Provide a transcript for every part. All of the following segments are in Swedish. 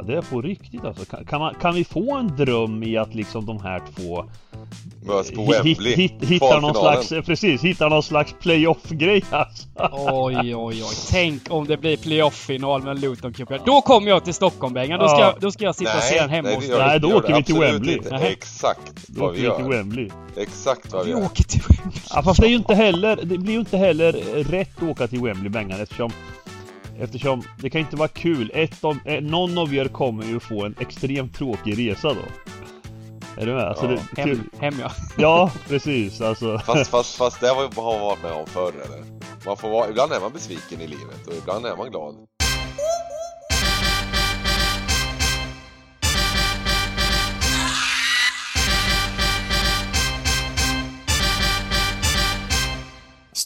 Ja, det är på riktigt alltså. Kan, kan, man, kan vi få en dröm i att liksom de här två Möts på hit- Wembley. hit- Hittar någon slags, precis, hittar någon slags playoff-grej alltså. Oj, oj, oj. Tänk om det blir playoff-final med Luton Cup. Då kommer jag till Stockholm, Bengan. Då, ska, Ja. då ska jag sitta och se den hemma nej, hos gör dig. Nej, då gör åker vi till Wembley. Inte. Nej. Exakt Då vad åker vi vi till gör. Wembley. Exakt vad vi Vi gör. åker till Wembley. Ja, fast det är ju inte heller, det blir ju inte heller rätt att åka till Wembley Bengan eftersom Eftersom det kan inte vara kul. Ett av, eh, någon av er kommer ju få en extremt tråkig resa då. Är du med? Alltså Ja. det, kul. Hem, hem ja. Ja, precis alltså. Fast, fast, fast det har man varit med om förr eller? Man får vara, ibland är man besviken i livet och ibland är man glad.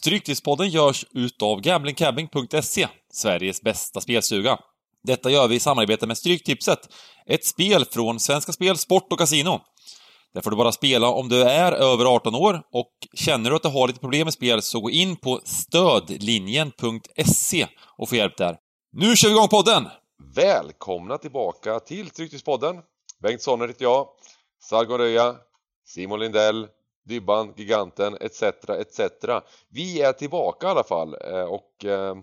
Stryktipspodden görs utav gamblingcabbing.se, Sveriges bästa spelstuga. Detta gör vi i samarbete med Stryktipset, ett spel från Svenska Spel, Sport och Casino. Där får du bara spela om du är över 18 år och känner du att du har lite problem med spel så gå in på stödlinjen.se och få hjälp där. Nu kör vi igång podden! Välkomna tillbaka till Stryktipspodden. Bengt Sonner heter jag. Sargon Röja, Simon Lindell, Dybban, Giganten, etc. etc. Vi är tillbaka i alla fall. Eh, Och eh,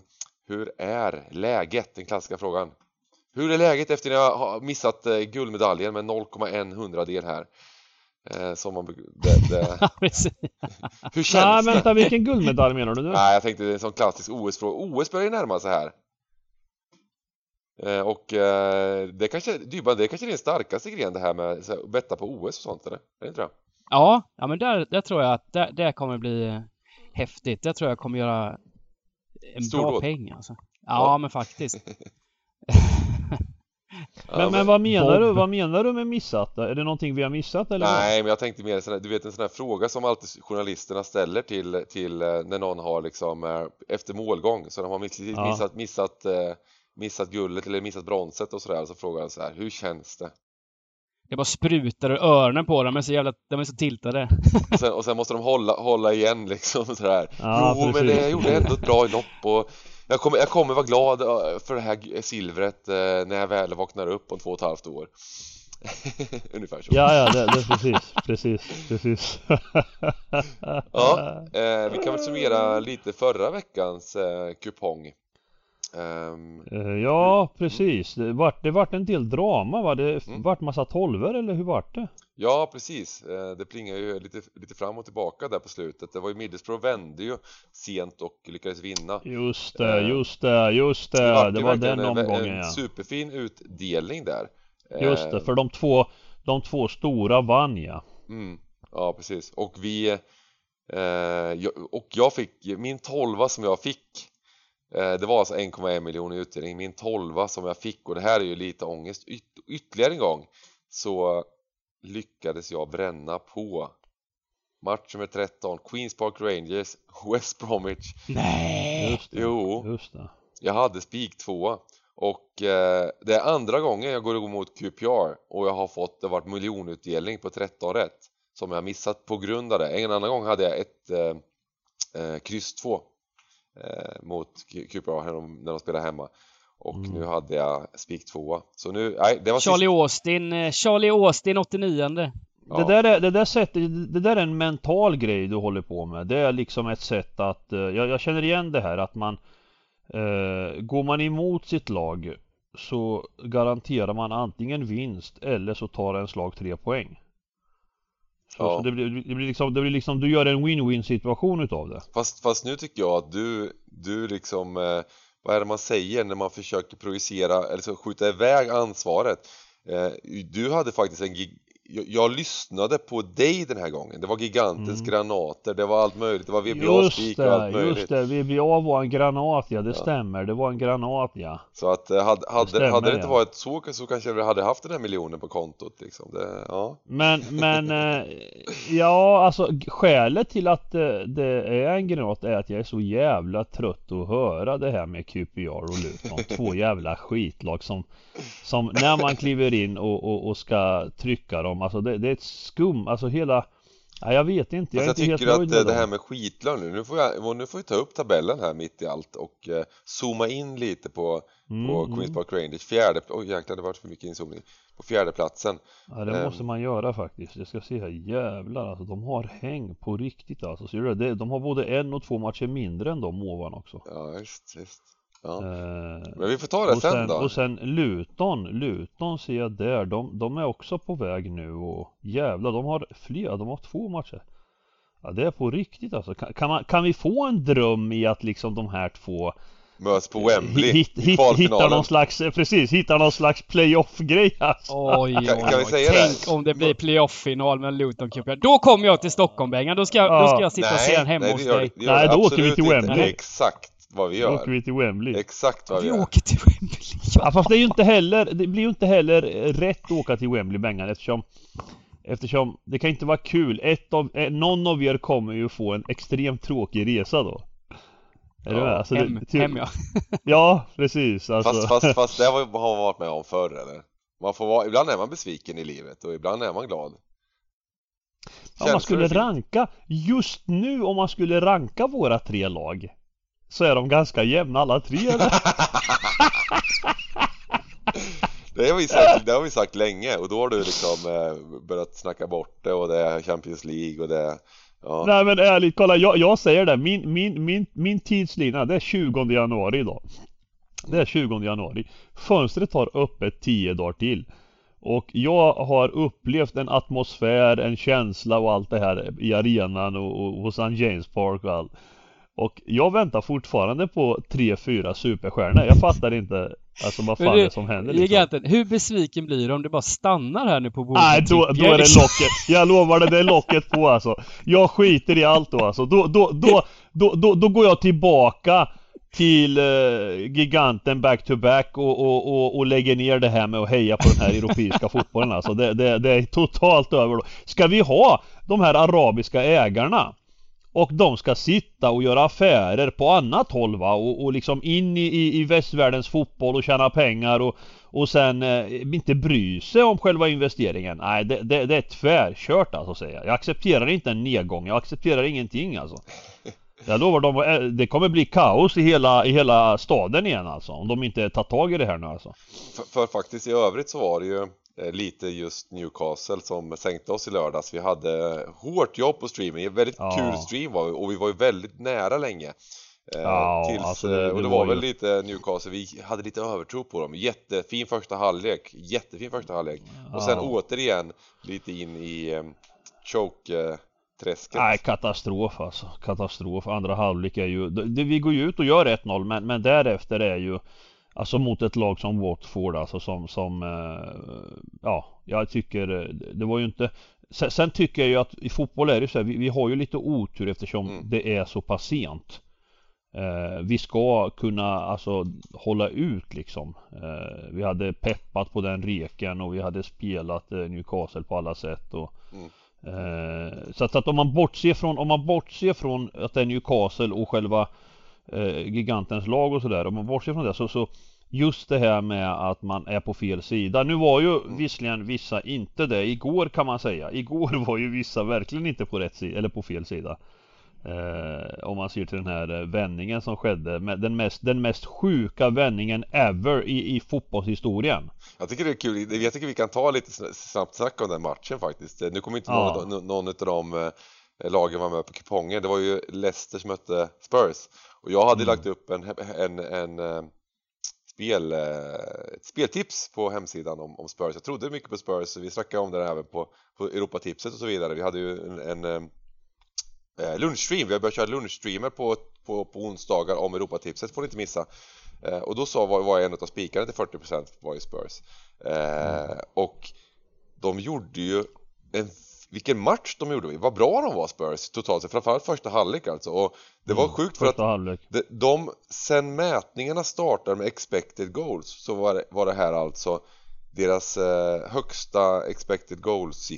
hur är läget? Den klassiska frågan. Hur är läget efter att jag har missat eh, guldmedaljen med 0,1 hundradel här? Som man, det, det, hur känns Nej det? vänta, vilken guldmedalj menar du nu? Nej, jag tänkte det är en sån klassisk OS-fråga. OS börjar ju närma sig här. Och det kanske, Dybban, det kanske är din starkaste gren det här med att betta på OS och sånt eller? Är det inte det? Ja, ja men där, där tror jag att det, kommer bli eh, häftigt. Det tror jag kommer göra en Stordåd. bra peng alltså. Ja, Ja. men faktiskt. Ja, men, men vad menar du? Vad menar du med missat? Är det någonting vi har missat eller? Nej, men jag tänkte mer sån här, du vet en sån här fråga som alltid journalisterna ställer till, till eh, när någon har liksom eh, efter målgång, så de har miss, Ja. missat, missat, missat guldet eller missat bronset och sådär, så frågar jag så här, hur känns det? Det bara sprutar ur öronen på dem. De är så jävla, de är så tiltade. Och sen, och sen måste de hålla, hålla igen liksom sådär. Ja, jo, men precis. det, jag gjorde ändå ett bra lopp och jag kommer, jag kommer vara glad eh, för det här silvret eh, när jag väl vaknar upp om två och ett halvt år. Ungefär så. Ja, ja, det, det precis, precis, precis. Ja, eh, vi kan väl summera lite förra veckans eh, kupong. Eh, Ja, precis. Det vart, det vart en del drama va? Det Mm. vart massa tolver eller hur vart det? ja, precis. Eh, det plingar ju lite, lite fram och tillbaka där på slutet. Det var ju Middlesbrough vände ju sent och lyckades vinna. Just det, Eh, just det, just det. Det ju var den en, omgången en ja. superfin utdelning där. Just det, för de två, de två stora vann ja. Mm, ja, precis. Och vi... Eh, och jag fick... Min tolva som jag fick Det var alltså 1,1 miljoner i utdelning. Min tolva som jag fick, och det här är ju lite ångest yt, ytterligare en gång Så lyckades jag bränna på Match nummer 13 Queens Park Rangers West Bromwich Nej! Just det, Jo, just det. jag hade spik tvåa och eh, det är andra gången jag går emot QPR och jag har fått, det har varit miljonutdelning på 13 rätt som jag har missat på grund av det. En annan gång hade jag ett eh, eh, kryss 2 eh, mot QPR när de, när de spelade hemma och Mm. nu hade jag spik 2 så nu, nej det var Charlie sist, Austin, eh, Charlie Austin 89 ja, Det, där är, det, där sättet, det där är en mental grej du håller på med. Det är liksom ett sätt att, eh, jag, jag känner igen det här att man eh, Går man emot sitt lag så garanterar man antingen vinst eller så tar en slag tre poäng. Ja. det, blir, det blir liksom, det blir liksom, du gör en win-win situation utav det. Fast, fast nu tycker jag att du, du liksom, eh, vad är det man säger när man försöker projicera, eller så skjuta iväg ansvaret? Eh, du hade faktiskt en jag, jag lyssnade på dig den här gången, det var gigantens Mm. granater, det var allt möjligt, det var VBA spik och allt det, möjligt just det. VBA var en granat ja, det Ja. stämmer. Det var en granat ja. Så att eh, hade, hade, stämmer, hade det inte ja. varit så, så kanske vi hade haft den här miljonen på kontot liksom. det, ja. Men, men, eh, ja alltså skälet till att det är en granat är att jag är så jävla trött att höra det här med QPR och Luton. Två jävla skitlag som, som när man kliver in och, och, och ska trycka dem, alltså det, det är ett skum, alltså hela Ja, jag vet inte, jag är jag inte tycker helt att med det här med skitlön nu, nu får, jag, nu får vi ta upp tabellen här mitt i allt och eh, zooma in lite på, Mm, på. Queens Park Rangers fjärde, oj jäklar det var för mycket inzoomning på fjärde platsen Ja det Ehm. måste man göra faktiskt. Jag ska se här, jävlar alltså. De har häng på riktigt alltså. Ser du det? De har både en och två matcher mindre än de ovan också. Ja visst, visst ja. Eh, Men vi får ta det och, sen, sen, då och sen Luton, Luton ser jag där. De, de är också på väg nu och jävlar de har fler, de har två matcher. Ja det är på riktigt alltså. Kan, kan, man, kan vi få en dröm i att liksom de här två Möts på Wembley hit, i hit, hittar kvalfinalen någon slags, eh, precis, hittar någon slags playoff-grej alltså. Oj, oj, Kan- kan vi oj. säga Tänk det? om det blir playoff-final med Luton Cup. Då kommer jag till Stockholm Bengan. Då ska, jag- då ska jag sitta och se den hemma nej, hos det gör, dig. det gör Nej, då åker vi till inte. Wembley. Är exakt vad vi Då åker gör vi till Wembley. Exakt vad vi Vi gör åker till Wembley. Ja fast det är ju inte heller, det blir ju inte heller rätt att åka till Wembley Bengan eftersom Eftersom det kan inte vara kul, ett av, eh, någon av er kommer ju få en extremt tråkig resa då Är du Ja, med? Alltså, Hem, det, hem ja. Ja, precis alltså Fast, fast, fast det har man varit med om förr eller? Man får vara, ibland är man besviken i livet och ibland är man glad Om man skulle ranka, just nu om man skulle ranka våra tre lag Så är de ganska jämna alla tre? Det har vi sagt, det har vi sagt länge och då har du liksom eh, börjat snacka bort det och det är Champions League och det ja. Nej men ärligt, kolla jag, jag säger det, min, min, min, min tidslina det är 20 januari idag Det är 20 januari Fönstret har öppet 10 dagar till Och jag har upplevt en atmosfär, en känsla och allt det här i arenan och, och hos St. James Park och allt Och jag väntar fortfarande på 3-4 superstjärnor, jag fattar inte Alltså vad fan Men det du, är som händer liksom. Giganten, hur besviken blir du om du bara stannar här nu på bordet? Nej då, då är det locket, jag lovar det, det är locket på alltså Jag skiter i allt då alltså, då, då, då, då, då, då går jag tillbaka till eh, giganten back to back och, och, och, och lägger ner det här med att heja på den här europeiska fotbollen alltså det, det, det är totalt över då. Ska vi ha de här arabiska ägarna och de ska sitta och göra affärer på annat håll va och, och liksom in i, i, i västvärldens fotboll och tjäna pengar och, och sen eh, inte bry sig om själva investeringen. Nej det, det, det är tvärkört alltså säger jag. Jag accepterar inte en nedgång, jag accepterar ingenting alltså. Jag lovar dem, eh, det kommer bli kaos i hela, i hela staden igen alltså om de inte tar tag i det här nu alltså. För, för faktiskt i övrigt så var det ju lite just Newcastle som sänkte oss i lördags. Vi hade hårt jobb på streaming, en väldigt Ja. kul stream var vi och vi var ju väldigt nära länge. Eh, Ja, tills, alltså det- eh, och det det var var ju- väl lite Newcastle, vi hade lite övertro på dem. Jättefin första halvlek, jättefin första halvlek. Och sen Ja. återigen lite in i eh, choke-träsket. Nej katastrof alltså, katastrof. Andra halvlek är ju, det, det- vi går ju ut och gör 1-0 men, men därefter är ju Alltså mot ett lag som Watford alltså som, som eh, Ja, jag tycker eh, det var ju inte Sen, sen tycker jag ju att i fotboll är det så här, vi, vi har ju lite otur eftersom Mm. det är så pass sent eh, Vi ska kunna alltså hålla ut liksom eh, Vi hade peppat på den reken och vi hade spelat eh, Newcastle på alla sätt och Mm. Eh, så att, att om man bortser från, om man bortser från att det är Newcastle och själva eh, gigantens lag och sådär, om man bortser från det så, så just det här med att man är på fel sida. Nu var ju visserligen vissa inte det igår kan man säga. Igår var ju vissa verkligen inte på rätt sida, eller på fel sida. Eh, om man ser till den här eh, vändningen som skedde, med den mest, den mest sjuka vändningen ever i, i fotbollshistorien. Jag tycker det är kul, jag tycker vi kan ta lite sn- snabbt snack om den matchen faktiskt Nu kommer inte Ja. någon, någon, någon av de eh, lagen vara med på kupongen Det var ju Leicester som mötte Spurs Och jag hade Mm. lagt upp en, en, en, eh, spel, eh, ett speltips på hemsidan om, om Spurs. Jag trodde mycket på Spurs, vi snackade om det även på, på Europatipset och så vidare. Vi hade ju en, en eh, eh, lunchstream, vi har börjat köra lunchstreamer på, på, på onsdagar om Europatipset, får ni inte missa. Eh, Och då sa, var, var en av spikarna till 40% var ju Spurs. Eh, Och de gjorde ju en, vilken match de gjorde, vad bra de var Spurs totalt sett, framförallt första halvlek alltså. Och det var Mm, sjukt för att halvlek. de, de, sen mätningarna startar med expected goals så var det, var det här alltså deras eh, högsta expected goals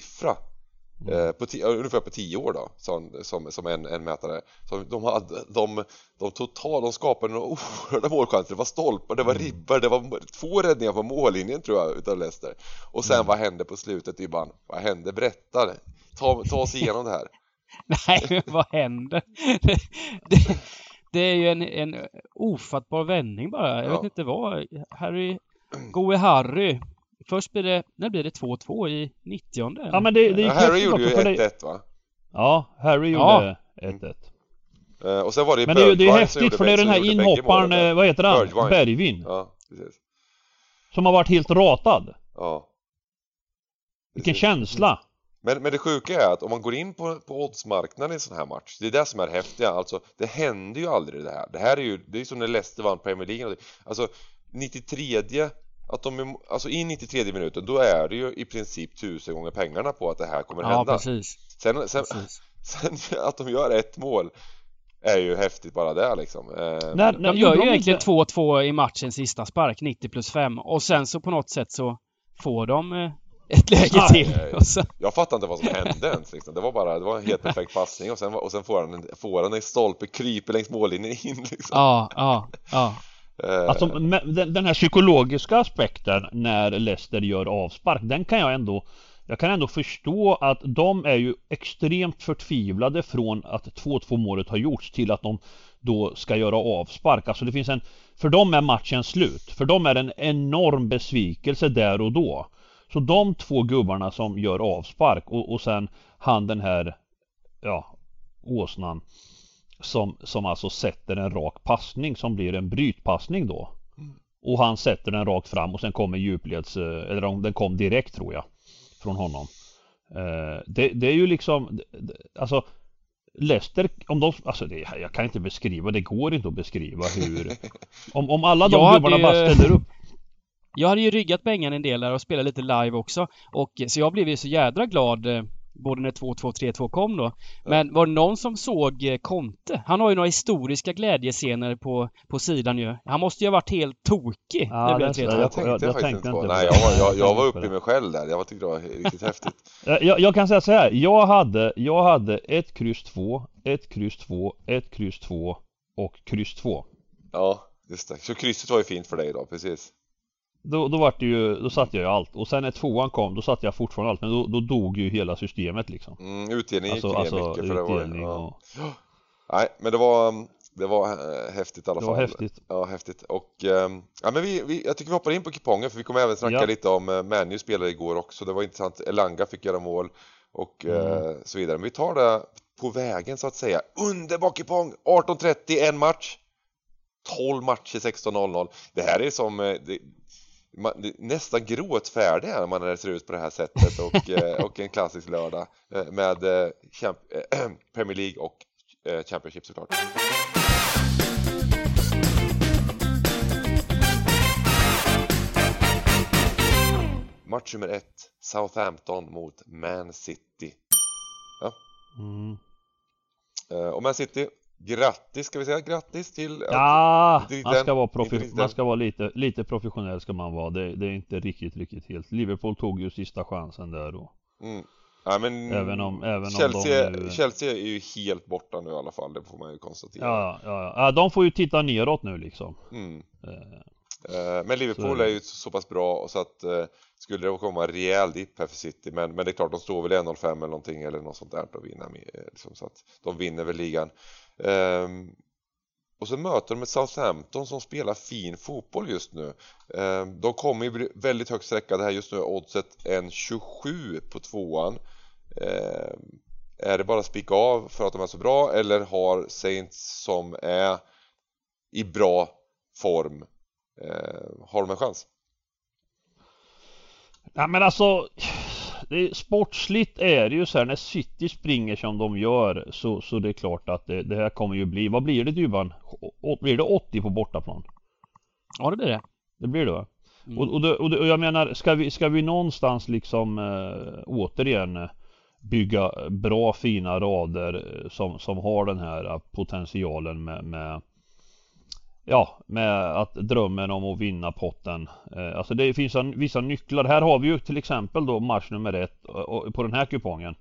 siffra Eh, på ti- ungefär på 10 år då, som, som, som en, en mätare. Så de, hade, de, de, total, de skapade några oerhörda målchanser. Det var stolpar, det var ribbor, det var två räddningar på mållinjen tror jag utav Leicester. Och sen vad hände på slutet Dybban? Vad hände? Berätta! Ta, ta oss igenom det här. Nej, men vad händer? Det, det, det är ju en, en ofattbar vändning bara. Jag Ja. vet inte vad. Harry, Goe Harry. Först blir det, när blir det 2-2 i 90 Ja men det, det Ja, gick Harry gjorde ju också, för det- 1-1 va? Ja, Harry Ja. gjorde 1-1. Eh, och sen var det ju Men det det är häftigt för det är den här inhopparen, eh, vad heter han? Bergwijn. Bergvin. Ja, precis. Som har varit helt ratad. Ja. Vilken Precis. känsla! Men, men det sjuka är att om man går in på, på oddsmarknaden i en sån här match Det är det som är häftiga, alltså det händer ju aldrig det här Det här är ju, det är som när Leicester vann Premier League Alltså 93 att de, är- alltså i 93 minuten då är det ju i princip tusen gånger pengarna på att det här kommer Ja, hända precis. sen, sen, precis. sen att de gör ett mål är ju häftigt bara det liksom eh, När, när, De gör ju egentligen inte- 2-2 i matchens sista spark, 90 plus 5. Och sen så på något sätt så får de eh, ett läge Aj, till. så, Jag fattar inte vad som hände ens liksom. Det var bara, det var en helt perfekt passning och sen, och sen får han en, får han en stolpe, kryper längs mållinjen in liksom ja, ja, ja. Eh, alltså den, den här psykologiska aspekten när Leicester gör avspark, den kan jag ändå jag kan ändå förstå att de är ju extremt förtvivlade från att 2-2 målet har gjorts till att de då ska göra avspark. Alltså det finns en... För dem är matchen slut. För dem är det en enorm besvikelse där och då. Så de två gubbarna som gör avspark och, och sen han den här... Ja, åsnan. Som, som alltså sätter en rak passning som blir en brytpassning då. Och han sätter den rakt fram och sen kommer djupleds... eh, Eller om den kom direkt tror jag. Från honom. Eh, det, det är ju liksom... Alltså... Leicester, om de... Alltså det, jag kan inte beskriva, det går inte att beskriva hur... Om, om alla de gubbarna bara ställer upp. Jag hade ju ryggat Bengan en del där och spelat lite live också. Och så jag blev ju så jädra glad eh, både när 2-2 3-2 kom då. Men var det någon som såg eh, Conte? Han har ju några historiska glädjescener på, på sidan ju. Han måste ju ha varit helt tokig Ja, när det blev det- 3-2. jag- Jag tänkte jag faktiskt tänkte inte på Nej, jag var, jag, jag Jag var uppe i mig själv där. Jag tyckte det var riktigt häftigt. Jag, jag kan säga så här. Jag hade, jag hade ett kryss 2, ett kryss 2, ett kryss 2 och kryss 2. Ja, just det. Så krysset var ju fint för dig då, precis. Då, då vart det ju, då satte jag ju allt. Och sen när tvåan kom, då satte jag fortfarande allt. Men då, då dog ju hela systemet liksom. Mm, utdelningen gick Alltså, ner alltså mycket för det var ja. och... Nej, men det var, det var eh, häftigt i alla Det fall. var häftigt. Ja, häftigt. Och ehm, ja, men vi, vi, jag tycker vi hoppar in på kupongen för vi kommer även snacka Ja. lite om uh, Manu spelade igår också. Det var intressant. Elanga fick göra mål och eh, Mm. så vidare. Men vi tar det på vägen så att säga. Underbar kupong! 18.30, en match. 12 matcher 16.00. Det här är som eh, det, man, nästan gråtfärdig när man ser ut på det här sättet och, eh, och en klassisk lördag eh, med champ, eh, Premier League och Championship såklart. Match nummer ett, Southampton mot Man City. Mm. Eh, och Man City, grattis ska vi säga, grattis till att- Ja, riktigt man ska vara, profi- man ska vara lite, lite professionell ska man vara. Det, det är inte riktigt, riktigt helt. Liverpool tog ju sista chansen där då. Mm. Ja, men Även om- även om Chelsea, de nu- Chelsea är ju helt borta nu i alla fall, det får man ju konstatera. Ja, ja, ja. De får ju titta neråt nu liksom. Mm. Eh, Eh, Men Liverpool Så- är ju så pass bra så att eh, skulle det komma en rejäl dipp här för City men, men det är klart de står väl i 1-0-5 eller någonting eller något sånt där och vinner med, eh, liksom, så att de vinner väl ligan. Ehm, och så möter de ett Southampton som spelar fin fotboll just nu. Ehm, de kommer ju bli väldigt högt sträckade här just nu, oddset en 27 på tvåan. Ehm, är det bara att spika av för att de är så bra eller har Saints som är i bra form eh, har de en chans? Nej men alltså det Sportsligt är det ju så här när City springer som de gör så, så det är klart att det, det här kommer ju bli, vad blir det Dybban? Blir det 80 på bortaplan? Ja, det blir det. Det blir det va? Mm. Och, och, det, och, det, och jag menar, ska vi, ska vi någonstans liksom äh, återigen eh, bygga bra fina rader eh, som, som har den här potentialen med, med Ja, med att drömmen om att vinna potten. Eh, alltså det finns vissa nycklar. Här har vi ju till exempel då match nummer ett eh, på den här kupongen.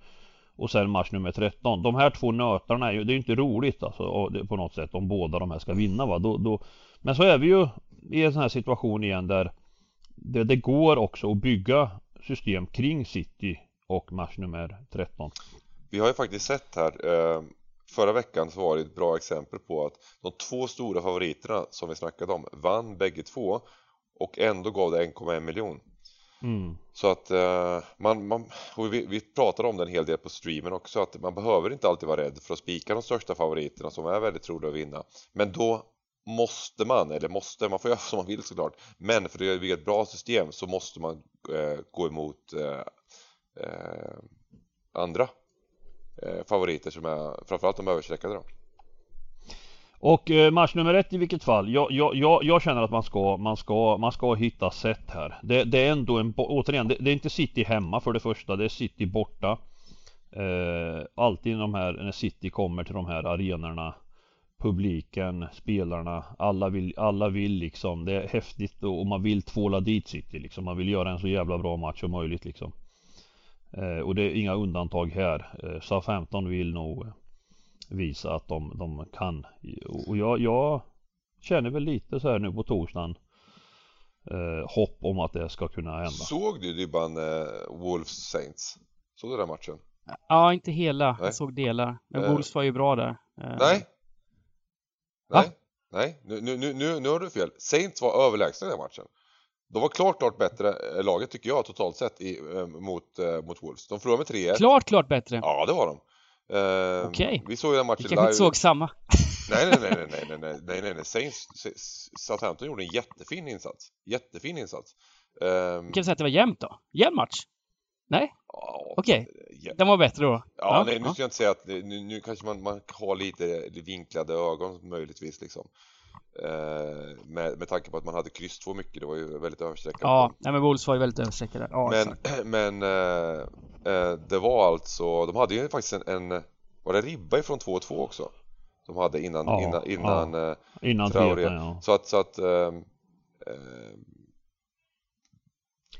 och sen match nummer 13. De här två nötarna är ju, det är ju inte roligt alltså på något sätt om båda de här ska vinna va. Då, då, men så är vi ju i en sån här situation igen där det, det går också att bygga system kring City och match nummer 13. Vi har ju faktiskt sett här eh, Förra veckan så var det ett bra exempel på att de två stora favoriterna som vi snackade om vann bägge två och ändå gav det 1,1 miljon. Mm. Så att uh, man, man vi, vi pratade om det en hel del på streamen också att man behöver inte alltid vara rädd för att spika de största favoriterna som är väldigt troliga att vinna. Men då måste man, eller måste, man får göra som man vill såklart men för att bygga ett bra system så måste man uh, gå emot uh, andra Eh, favoriter som är framförallt de överstreckade då. Och eh, match nummer ett i vilket fall. Jag, jag, jag, jag, känner att man ska, man ska, man ska hitta sätt här. Det, det är ändå en, återigen, det, det, är inte City hemma för det första. Det är City borta. Eh, alltid de här, när City kommer till de här arenorna. Publiken, spelarna, alla vill, alla vill liksom. Det är häftigt och, och man vill tvåla dit City liksom. Man vill göra en så jävla bra match som möjligt liksom. Eh, och det är inga undantag här. Eh, Southampton vill nog visa att de, de kan. Och jag, jag känner väl lite så här nu på torsdagen eh, hopp om att det ska kunna hända. Såg du Dybban eh, Wolves Saints? Såg du den matchen? Ja, inte hela. Nej. Jag såg delar. Men eh. Wolves var ju bra där. Eh. Nej. Nej. Nej, nu, nu, nu, nu har du fel. Saints var överlägsna i den matchen. De var klart, klart bättre eh, laget tycker jag totalt sett i, eh, mot, mot Wolves. De förlorade med 3-1. Klart, klart bättre. Ja, det var de. Uh, Okej. Okay. Vi såg ju den matchen live. Vi inte såg samma. nej, nej, nej, nej, nej, nej, nej, nej, nej. Saints, Southampton gjorde en jättefin insats. Jättefin insats. Kan vi säga att det var jämnt då? Jämn match? Nej? Ja, Okej. Okay. Den var bättre då? Ja, ja nej, nu ska jag inte säga att nu, nu kanske man, man har lite vinklade ögon möjligtvis liksom. Uh, med, med tanke på att man hade kryss två mycket, det var ju väldigt överstreckat. Ja, nej, men Wolves var ju väldigt överstreckade. Ja, men, men uh, Eh, det var alltså, de hade ju faktiskt en, en var det ribba ifrån 2-2 också? De hade innan, ja, innan, innan, ja. Eh, innan Traoré. ja. Så att, så att eh,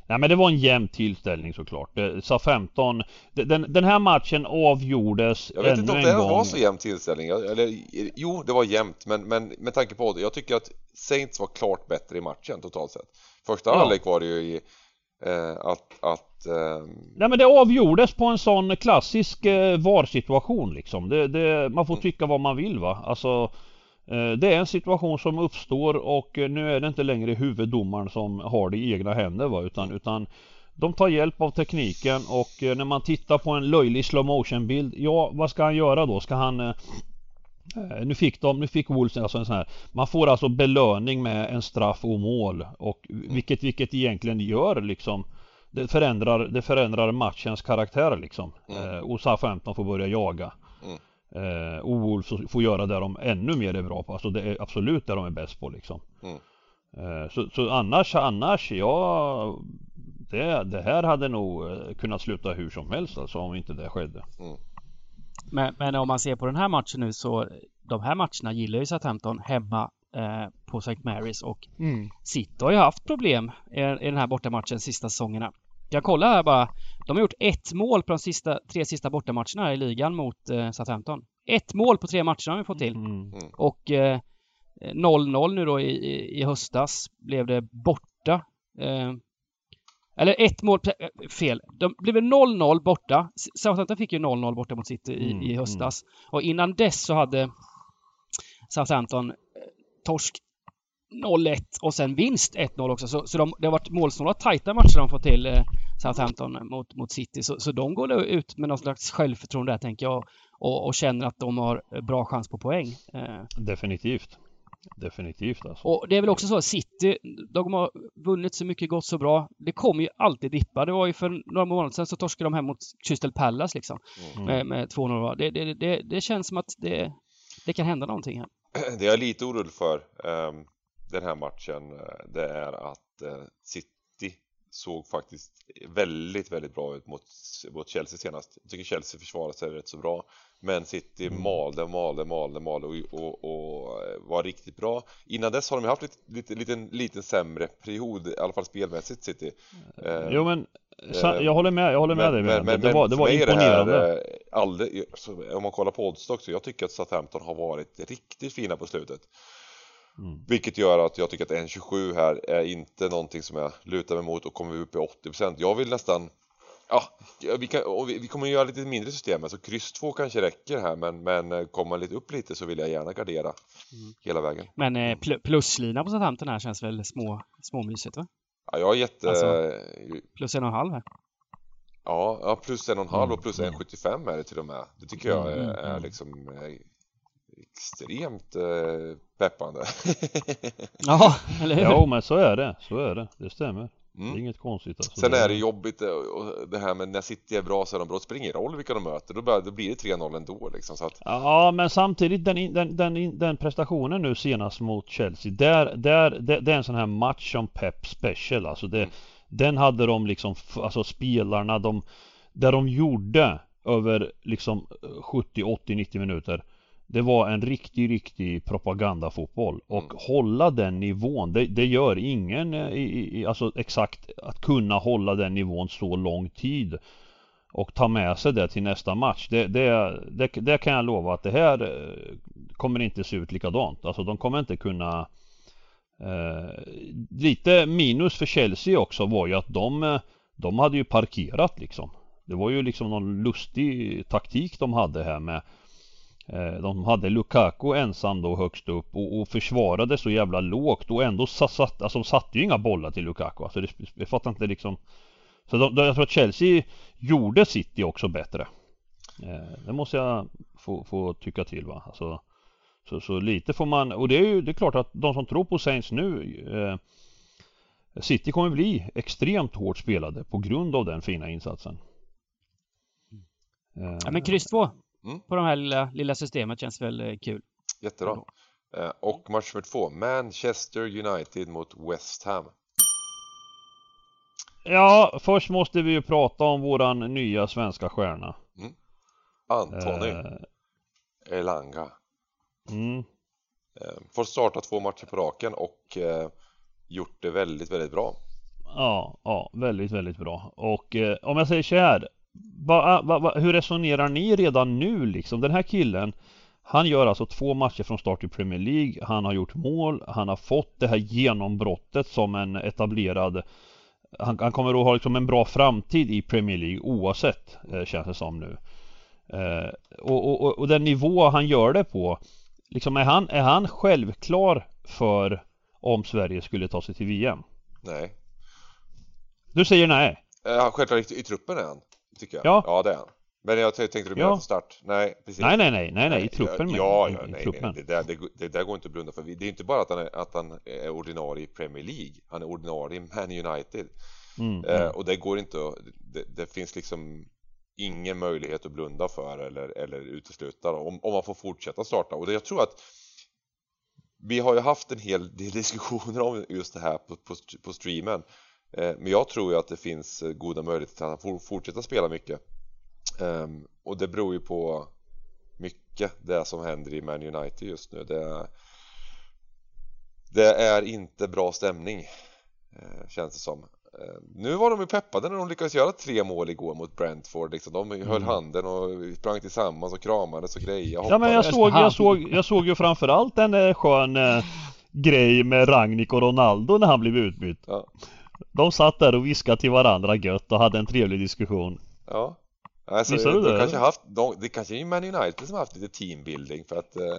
Nej men det var en jämn tillställning såklart. Sa 15. Den, den här matchen avgjordes Jag vet inte om det var så jämn tillställning. Eller, jo, det var jämnt men, men med tanke på det. Jag tycker att Saints var klart bättre i matchen totalt sett. Första ja. halvlek var det ju i Eh, att, att eh... Nej men det avgjordes på en sån klassisk eh, VAR-situation liksom. Det, det, man får mm. tycka vad man vill va. Alltså det är en situation som uppstår och eh, nu är det inte längre huvuddomaren som har det i egna händer va utan, utan de tar hjälp av tekniken och eh, när man tittar på en löjlig slow motion bild Ja vad ska han göra då? Ska han Eh, nu fick de, nu fick Wolves alltså en sån här Man får alltså belöning med en straff och mål och vilket, vilket egentligen gör liksom Det förändrar, det förändrar matchens karaktär liksom mm. eh, och Southampton får börja jaga. Eh, Och Wolves får göra det de ännu mer är bra på, alltså det är absolut det de är bäst på liksom mm. eh, så, så annars, annars, ja det, det här hade nog eh, kunnat sluta hur som helst alltså om inte det skedde mm. Men, men, om man ser på den här matchen nu så de här matcherna gillar ju Southampton hemma eh, på St. Marys och mm. City har ju haft problem i, i den här bortamatchen sista säsongerna. Jag kollar här bara. De har gjort ett mål på de sista, tre sista bortamatcherna i ligan mot eh, Southampton. Ett mål på tre matcher har vi fått till. Mm. mm. Och 0-0 eh, nu då i, i, i, höstas blev det borta. Eh, eller ett mål, eh, fel. De blev 0-0 borta. Southampton fick ju 0-0 borta mot City i, mm, i höstas. Mm. Och innan dess så hade Southampton eh, torsk 0-1 och sen vinst 1-0 också. Så, så de, det har varit målsnåla tajta matcher de fått till eh, Southampton mot, mot City. Så, så de går ut med någon slags självförtroende där tänker jag och, och känner att de har bra chans på poäng. Eh. Definitivt. Definitivt alltså. Och det är väl också så att City, de har vunnit så mycket gått så bra. Det kommer ju alltid dippa. Det var ju för några månader sedan så torskade de hem mot Crystal Palace liksom. Mm. Med, med 2-0. Det, det, det, det, känns som att det, det kan hända någonting här. Det jag är lite orolig för um, den här matchen, eh, det är att uh, City såg faktiskt väldigt, väldigt bra ut mot, mot Chelsea senast. Jag tycker Chelsea försvarade sig rätt så bra. Men City mm. malde, malde, malde, malde och, och, och, var riktigt bra. Innan dess har de haft lite, lite, liten, liten sämre period, i alla fall spelmässigt City. Eh, jo men sa- jag håller med, jag håller med dig men, men, det, var, det var imponerande. Det här, eh, aldrig, om man kollar på oddstock så jag tycker att Southampton har varit riktigt fina på slutet. Mm. Vilket gör att jag tycker att 1.27 här är inte någonting som jag lutar mig mot och kommer vi upp i 80% Jag vill nästan Ja, vi, kan, vi, vi kommer göra lite mindre system, så kryss 2 kanske räcker här men, men eh, kommer man lite upp lite så vill jag gärna gardera hela vägen. Men eh, pl pluslina på Southampton här känns väl små, småmysigt va? Ja, jag har gett Alltså- Plus en och en halv här. ja, ja, plus en och en halv och plus Mm. 1,75 är det till och med. Det tycker jag är, Mm, är mm. liksom eh, extremt eh, peppande. Ja, eller hur? Jo men så är det, så är det, det stämmer. Det är Mm. inget konstigt alltså. Sen är det jobbigt eh, och det här med när City är bra så är de bra. Det spelar ingen roll vilka de möter, då, blir det 3-0 ändå liksom. Så att, Ja men samtidigt den, den, den, den prestationen nu senast mot Chelsea där, där, det, det är en sån här match som Pep special alltså det, Mm. Den hade de liksom, alltså spelarna de Där de gjorde över liksom 70, 80, 90 minuter Det var en riktig, riktig propagandafotboll och Mm. hålla den nivån det, det gör ingen eh, i, i, alltså exakt att kunna hålla den nivån så lång tid och ta med sig det till nästa match. Det, det, det, det kan jag lova att det här eh, kommer inte se ut likadant. Alltså de kommer inte kunna eh, Lite minus för Chelsea också var ju att de eh, De hade ju parkerat liksom. Det var ju liksom någon lustig taktik de hade här med Eh, de hade Lukaku ensam då högst upp och, och försvarade så jävla lågt och ändå satt, alltså de satte ju inga bollar till Lukaku. Alltså det, jag fattar inte liksom Så de, jag tror att Chelsea gjorde City också bättre. Eh, det måste jag få, få tycka till va. Alltså, så, så lite får man, och det är ju det är klart att de som tror på Saints nu eh, City kommer bli extremt hårt spelade på grund av den fina insatsen. Eh, Ja, men kryss 2 Mm. på det här lilla, lilla systemet känns väl eh, kul. jättebra. Eh, och match nummer två, Manchester United mot West Ham. Ja, först måste vi ju prata om våran nya svenska stjärna. Antoni Eh, Elanga. mm, Eh, får starta två matcher på raken och gjort det väldigt, väldigt bra. Ja, ja, väldigt, väldigt bra. Och eh, om jag säger så här. Va, va, va, hur resonerar ni redan nu liksom? Den här killen Han gör alltså två matcher från start i Premier League. Han har gjort mål. Han har fått det här genombrottet som en etablerad Han, han kommer att ha liksom en bra framtid i Premier League oavsett eh, känns det som nu. Eh, och, och, och, och den nivå han gör det på Liksom är han, är han självklar för om Sverige skulle ta sig till VM? Nej. Du säger nej? Eh, självklart i, i truppen är han, tycker jag. Ja. ja det är han. Men jag tänkte du Ja. mena för start? Nej, precis. Nej, nej, nej, nej, nej, i truppen. Ja, ja, i nej, truppen. nej, det där, det, det där går inte att blunda för. Det är inte bara att han är, att han är ordinarie i Premier League. Han är ordinarie i Man United. Mm, Eh, mm. och det går inte att, det, det finns liksom ingen möjlighet att blunda för eller, eller utesluta om, om man får fortsätta starta. Och det, jag tror att vi har ju haft en hel del diskussioner om just det här på, på, på streamen. Eh, men jag tror ju att det finns eh, goda möjligheter att han får fortsätta spela mycket. Ehm, och det beror ju på mycket det som händer i Man United just nu. Det, det är inte bra stämning eh, känns det som. Eh, Nu var de ju peppade när de lyckades göra tre mål igår mot Brentford liksom. De höll Mm. handen och sprang tillsammans och kramades och grejade Ja men jag såg, jag såg, jag såg ju framförallt en skön eh, grej med Ragnik och Ronaldo när han blev utbytt. Ja. De satt där och viskade till varandra gött och hade en trevlig diskussion. Ja. Alltså, Visste du de det, kanske haft, de, det kanske är Man United som har haft lite teambuilding för att eh,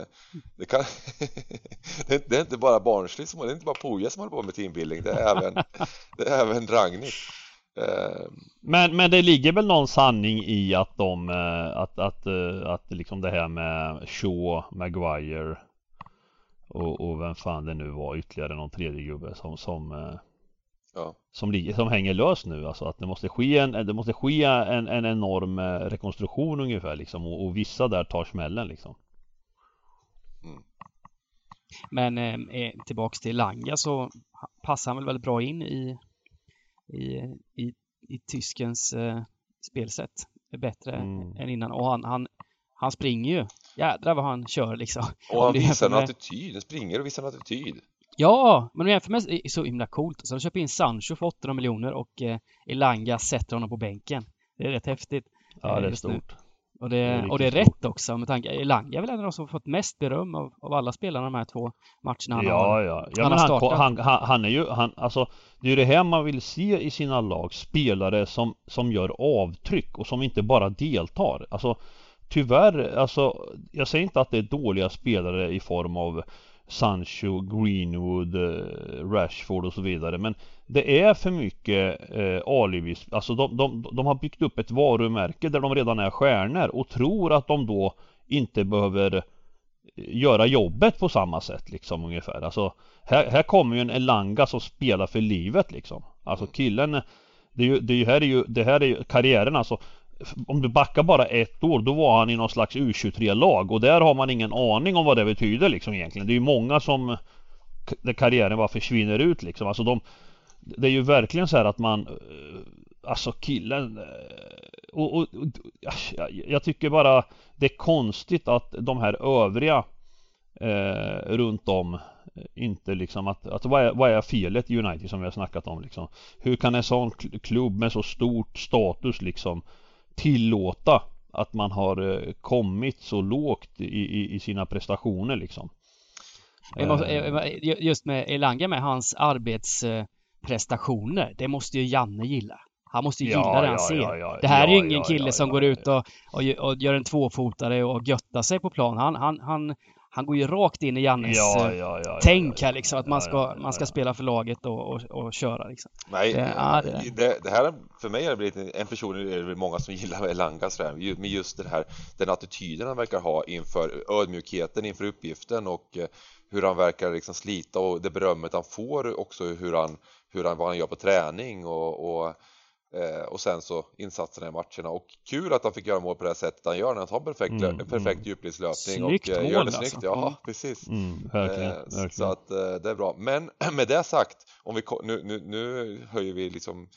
det, kan, det, är, det är inte bara Barnsley som det är inte bara Poja som håller på med teambuilding det är även, det är även Ragnik. Eh, Men, men det ligger väl någon sanning i att de, eh, att, att, eh, att liksom det här med Shaw, Maguire och, och vem fan det nu var ytterligare någon tredje gubbe som, som eh, ja. som, ligger, som hänger lös nu alltså att det måste ske en, det måste ske en, en enorm eh, rekonstruktion ungefär liksom och, och vissa där tar smällen liksom. Men eh, eh, tillbaks till Langa så passar han väl väldigt bra in i, i, i, i tyskens eh, spelsätt. Bättre Mm. än innan. Och han, han, han springer ju. Jädrar vad han kör liksom. Och han visar en med- attityd, han springer och visar en attityd. Ja, men jämför med är så himla coolt. Så de köper in Sancho för 800 miljoner och eh, Elanga sätter honom på bänken. Det är rätt häftigt. Ja, det är nu. stort. Och det, Det är och det är rätt också med tanke Elanga är väl en av de som fått mest beröm av, av alla spelarna de här två matcherna han Ja, har. ja. ja han har startat. han, han, han är ju, han, alltså Det är ju det här man vill se i sina lag. Spelare som, som gör avtryck och som inte bara deltar. Alltså Tyvärr, alltså Jag säger inte att det är dåliga spelare i form av Sancho, Greenwood, eh, Rashford och så vidare men Det är för mycket eh, alibis. alltså de, de, de har byggt upp ett varumärke där de redan är stjärnor och tror att de då inte behöver eh, göra jobbet på samma sätt liksom ungefär. Alltså här, här kommer ju en Elanga som spelar för livet liksom. Alltså killen det, är ju, det här är ju, det här är ju karriären alltså om du backar bara ett år då var han i någon slags U23-lag och där har man ingen aning om vad det betyder liksom egentligen. Det är ju många som där karriären bara försvinner ut liksom. Alltså de Det är ju verkligen så här att man eh, Alltså killen eh, och, och, och jag, tycker bara Det är konstigt att de här övriga eh, runt om eh, inte liksom att, att vad, är, vad är felet i United som vi har snackat om liksom? Hur kan en sån klubb med så stort status liksom tillåta att man har eh, kommit så lågt i, i, i sina prestationer liksom? Eh, eh, eh, just med Elanga med hans arbetsprestationer. Det måste ju Janne gilla. Han måste ju Ja, gilla det han ja, ser. ja, ja, det här är ju ja, ingen ja, kille ja, som ja, går ja. ut och, och, och gör en tvåfotare och göttar sig på plan. Han, han, han, han går ju rakt in i Jannes Ja, eh, ja, ja, ja, tänk ja, här liksom. Att man ska, man ska spela för laget och, och, och köra liksom. Nej, Det- det- det, det här för mig har det blivit en- en person, är det många som gillar Elanga sådär, med just den här den attityden han verkar ha inför ödmjukheten inför uppgiften och eh, hur han verkar liksom slita och det berömmet han får också hur han, hur han, vad han gör på träning och, och och sen så insatserna i matcherna och kul att han fick göra mål på det här sättet han gör när han tar perfekt, Mm, perfekt mm. djupledslöpning och eh, mål gör det alltså. snyggt. Ja, Mm. precis. Mm, verkligen, Eh, verkligen. Så att eh, det är bra. Men med det sagt, om vi, nu, nu, nu höjer vi liksom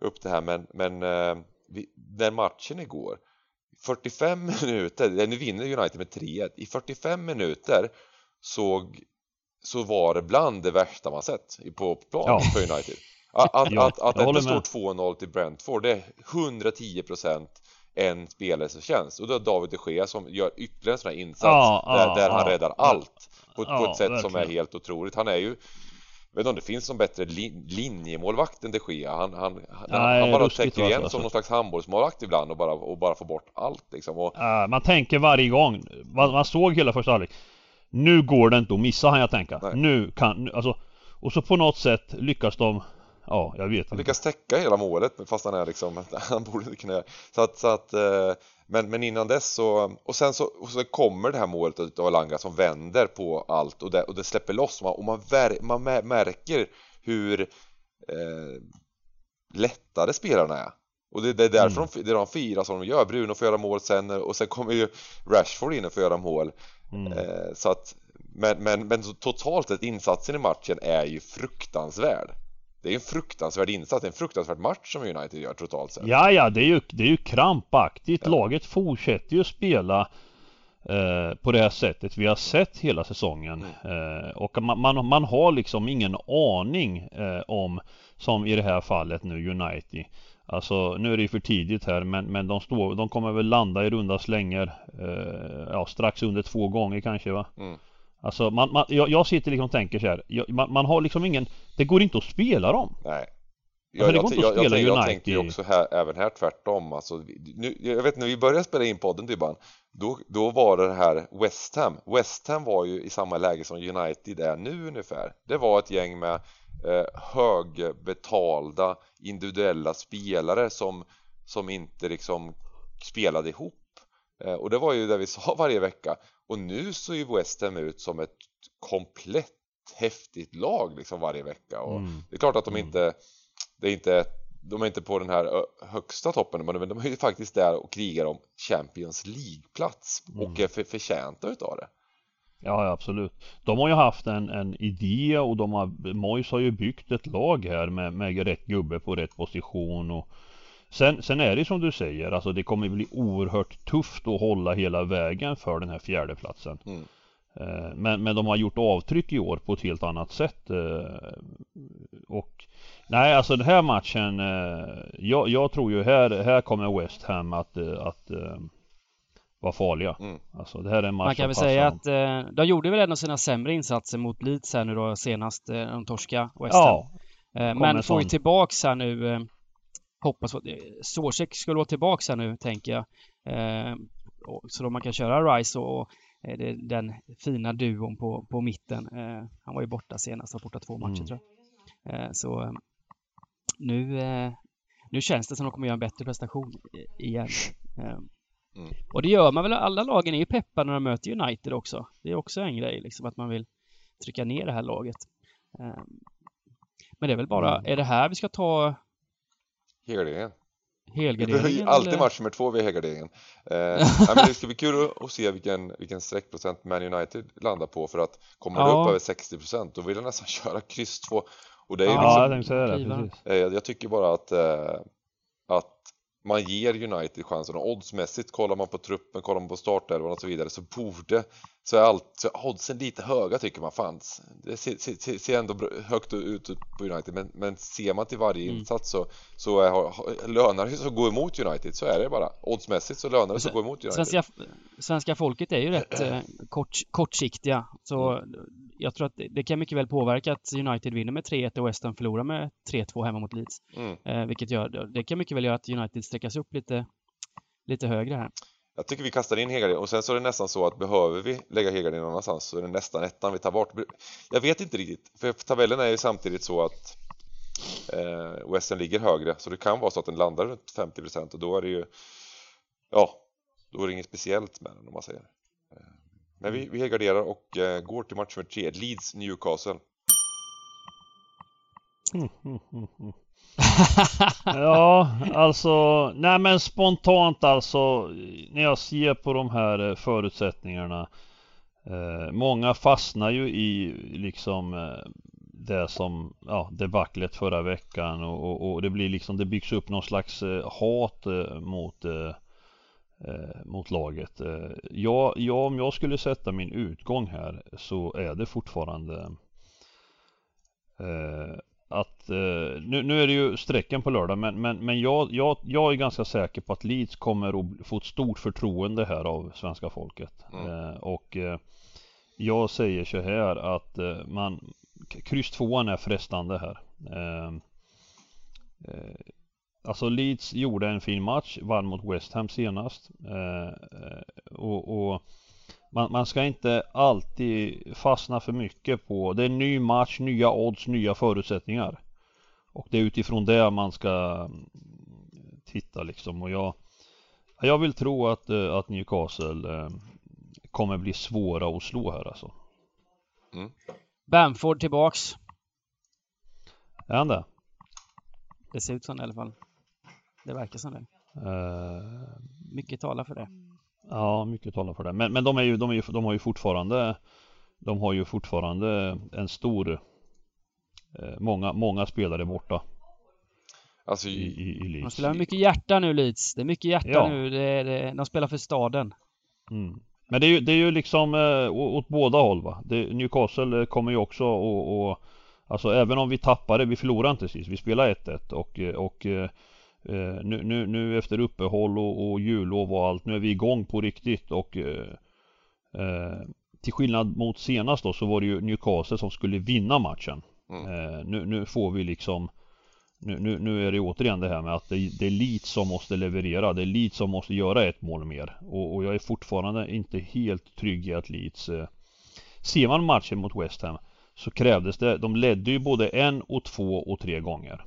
upp det här men, men eh, vi, den matchen igår 45 minuter, eh, nu vinner United med 3-1 I 45 minuter såg så var det bland det värsta man sett på plan Ja. för United. Att, att, att, att det inte står 2-0 till Brentford, det är 110% en spelares förtjänst. Och då är David de Gea som gör ytterligare en sån här insats Ja, där, ja, där han ja, räddar allt på, på ett sätt som är verkligen. helt otroligt. Han är ju jag vet inte om det finns någon bättre lin linjemålvakt än de Gea. Han, han, han, Nej, han bara täcker igen alltså. som någon slags handbollsmålvakt ibland och bara, och bara får bort allt liksom. Och, Uh, man tänker varje gång, man, man såg hela första halvlek Nu går det inte att missa han jag tänka. Nej. Nu kan, alltså Och så på något sätt lyckas de Ja, jag vet Han inte. lyckas täcka hela målet fast han är liksom, han borde inte kunna Så att, så att eh, men, men innan dess så, och sen så, och så kommer det här målet utav Alanga som vänder på allt och det, och det släpper loss och man, och man, märker hur eh, lättade spelarna är och det, det är därför Mm. de, det är de firar som de gör, Bruno får göra mål sen och sen kommer ju Rashford in och får göra mål Mm. eh, så att men, men, men totalt sett insatsen i matchen är ju fruktansvärd det är en fruktansvärd insats, en fruktansvärd match som United gör totalt sett. Ja, ja, det är ju, det är ju krampaktigt. Ja. Laget fortsätter ju spela eh, på det här sättet vi har sett hela säsongen. Mm. Eh, och man, man, man har liksom ingen aning eh, om, som i det här fallet nu, United. Alltså nu är det ju för tidigt här men, men de, står, de kommer väl landa i runda slängar eh, ja, strax under två gånger kanske va? Mm. Alltså man, man, jag, jag sitter liksom och tänker så här. Jag, man, man har liksom ingen Det går inte att spela dem. Nej. Alltså, det Jag, går jag, inte att jag, jag, jag tänker ju också här, även här tvärtom. Alltså, nu, jag vet när vi började spela in podden Dybban, då, då var det här West Ham. West Ham var ju i samma läge som United är nu ungefär. Det var ett gäng med eh, högbetalda individuella spelare som, som inte liksom spelade ihop. Eh, och det var ju det vi sa varje vecka. Och nu så ju West Ham ut som ett komplett häftigt lag liksom varje vecka. Och Mm. det är klart att de Mm. inte, det är inte, de är inte på den här högsta toppen, men de, är ju faktiskt där och krigar om Champions League-plats och Mm. är för, förtjänta utav det. Ja, absolut. De har ju haft en, en idé och de har, Moyes har ju byggt ett lag här med, med rätt gubbe på rätt position och Sen, sen är det som du säger, alltså det kommer bli oerhört tufft att hålla hela vägen för den här fjärdeplatsen. Mm. Eh, men, men de har gjort avtryck i år på ett helt annat sätt. Eh, och nej, alltså den här matchen. Eh, jag, jag tror ju här, här kommer West Ham att, att vara farliga. Mm. Alltså det här är en match Man kan väl säga att eh, de gjorde väl en av sina sämre insatser mot Leeds här nu då senast, eh, de torska West Ham. Ja, eh, men får ju tillbaks här nu Hoppas att Zozek skulle vara tillbaks här nu tänker jag. Eh, så då man kan köra Rice och Eh, den fina duon på, på mitten. Eh, han var ju borta senast, var borta två matcher mm. tror jag. Eh, så nu, nu känns det som att de kommer göra en bättre prestation igen. Mm. Och det gör man väl, alla lagen är ju peppade när de möter United också. Det är också en grej, liksom att man vill trycka ner det här laget. Men det är väl bara, mm. är det här vi ska ta Helgen. Helgarderingen? Vi behöver alltid match nummer två vid helgarderingen. Eh, men det ska bli kul att se vilken, vilken streckprocent Man United landar på för att kommer ja. det upp över 60% då vill jag nästan köra kryss 2 och det är ja, liksom, jag, det, precis. Eh, jag tycker bara att, eh, att man ger United chansen och oddsmässigt kollar man på truppen, kollar man på startelvan och så vidare så borde så är, allt, så är oddsen lite höga tycker man fanns. Det ser, ser, ser ändå högt ut på United men, men ser man till varje mm. insats så, så är, lönar det sig att gå emot United så är det bara. Oddsmässigt så lönar det sig att gå emot United. Svenska, svenska folket är ju rätt eh, kort, kortsiktiga så mm. Jag tror att det, det, kan mycket väl påverka att United vinner med 3-1 och West Ham förlorar med 3-2 hemma mot Leeds. Mm. Eh, vilket gör, det kan mycket väl göra att United sträckas upp lite, lite högre här. Jag tycker vi kastar in Hegarin och sen så är det nästan så att behöver vi lägga Hegarin någon annanstans så är det nästan ettan vi tar bort. Jag vet inte riktigt, för tabellen är ju samtidigt så att eh, Western ligger högre så det kan vara så att den landar runt 50% och då är det ju ja, då är det inget speciellt med den om man säger. Men vi, vi helgarderar och eh, går till match nummer tre, Leeds Newcastle. Mm, mm, mm, ja, alltså, nej men spontant alltså när jag ser på de här eh, förutsättningarna eh, Många fastnar ju i liksom eh, det som, ja, debaclet förra veckan och, och, och, det blir liksom, det byggs upp någon slags eh, hat eh, mot eh, eh, mot laget. Ja, ja, om jag skulle sätta min utgång här så är det fortfarande att eh, nu, nu är det ju strecken på lördag men, men, men jag, jag, jag är ganska säker på att Leeds kommer att få ett stort förtroende här av svenska folket. Mm. Eh, och eh, jag säger så här att eh, man Kryss tvåan är frestande här. Eh, eh, alltså Leeds gjorde en fin match, vann mot West Ham senast. och, och man, man ska inte alltid fastna för mycket på Det är en ny match, nya odds, nya förutsättningar Och det är utifrån det man ska mm, titta liksom och jag Jag vill tro att, eh, att Newcastle eh, kommer bli svåra att slå här alltså mm. Bamford tillbaks Är han det? Det ser ut det i alla fall Det verkar som det uh... Mycket talar för det Ja, mycket talar för det. Men, men de, är ju, de, är ju, de har ju fortfarande De har ju fortfarande en stor eh, Många, många spelare borta Alltså i, i, i Leeds. De spelar mycket hjärta nu Leeds. Det är mycket hjärta ja. nu. Det det, de spelar för staden. Mm. Men det är ju, det är ju liksom eh, åt båda håll va. Det, Newcastle kommer ju också och, och Alltså även om vi tappade, vi förlorade inte sist. Vi spelade 1-1 och, och eh, Eh, nu, nu, nu efter uppehåll och, och jullov och allt, nu är vi igång på riktigt och eh, eh, till skillnad mot senast då så var det ju Newcastle som skulle vinna matchen. Mm. Eh, nu, nu får vi liksom nu, nu, nu, är det återigen det här med att det, det är Leeds som måste leverera. Det är Leeds som måste göra ett mål mer. Och, och jag är fortfarande inte helt trygg i att Leeds eh, Ser man matchen mot West Ham så krävdes det, de ledde ju både en och två och tre gånger.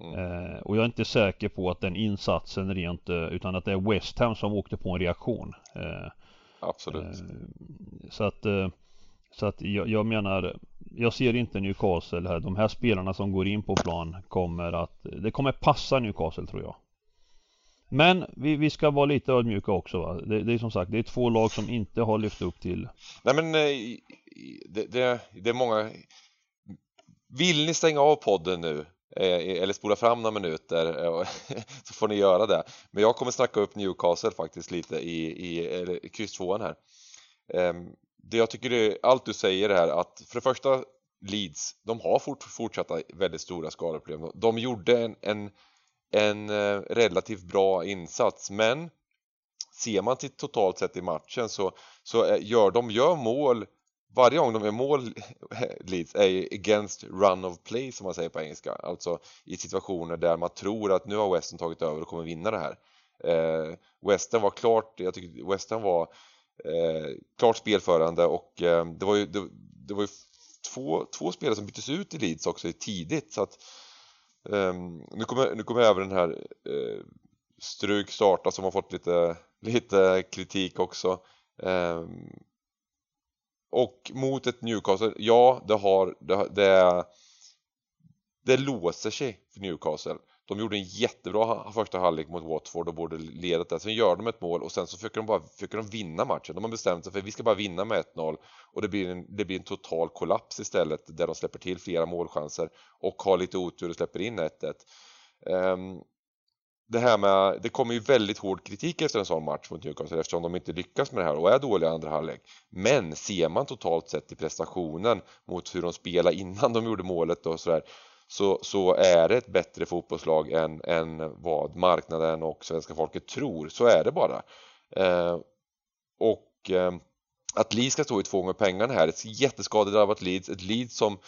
Mm. Eh, och jag är inte säker på att den insatsen rent eh, utan att det är West Ham som åkte på en reaktion. Eh, Absolut. Eh, så att, eh, så att jag, jag, menar, jag ser inte Newcastle här. De här spelarna som går in på plan kommer att, det kommer passa Newcastle tror jag. Men vi, vi ska vara lite ödmjuka också va. Det, det är som sagt, det är två lag som inte har lyft upp till. Nej men det, det, det är många Vill ni stänga av podden nu Eh, eller spola fram några minuter eh, så får ni göra det. Men jag kommer snacka upp Newcastle faktiskt lite i, i kryss här. Ehm, det jag tycker är, allt du säger här att för det första Leeds, de har fort, fortsatta väldigt stora skadeproblem. De gjorde en, en, en eh, relativt bra insats men ser man till totalt sett i matchen så, så gör de gör mål varje gång de är mål Leeds är against run of play som man säger på engelska. Alltså i situationer där man tror att nu har Western tagit över och kommer vinna det här. Eh, Western var klart, jag tycker Western var eh, klart spelförande och eh, det var ju, det, det var ju två, två spelare som byttes ut i Leeds också tidigt så att um, nu kommer, nu kommer även den här eh, uh, Struk starta som har fått lite, lite kritik också. Um, och mot ett Newcastle, ja det har, det, det, det låser sig för Newcastle de gjorde en jättebra första halvlek mot Watford och borde ledat där. Sen gör de ett mål och sen så försöker de bara försöker de vinna matchen. De har bestämt sig för att vi ska bara vinna med 1-0 och det blir, en, det blir en total kollaps istället där de släpper till flera målchanser och har lite otur och släpper in 1-1. Um, det här med, det kommer ju väldigt hård kritik efter en sån match mot Newcastle eftersom de inte lyckas med det här och är dåliga i andra halvlek. Men ser man totalt sett i prestationen mot hur de spelade innan de gjorde målet och sådär så, så är det ett bättre fotbollslag än, än vad marknaden och svenska folket tror. Så är det bara. Eh, och eh, att Leeds ska stå i två gånger pengarna här, ett jätteskadedrabbat Leeds, ett Leeds som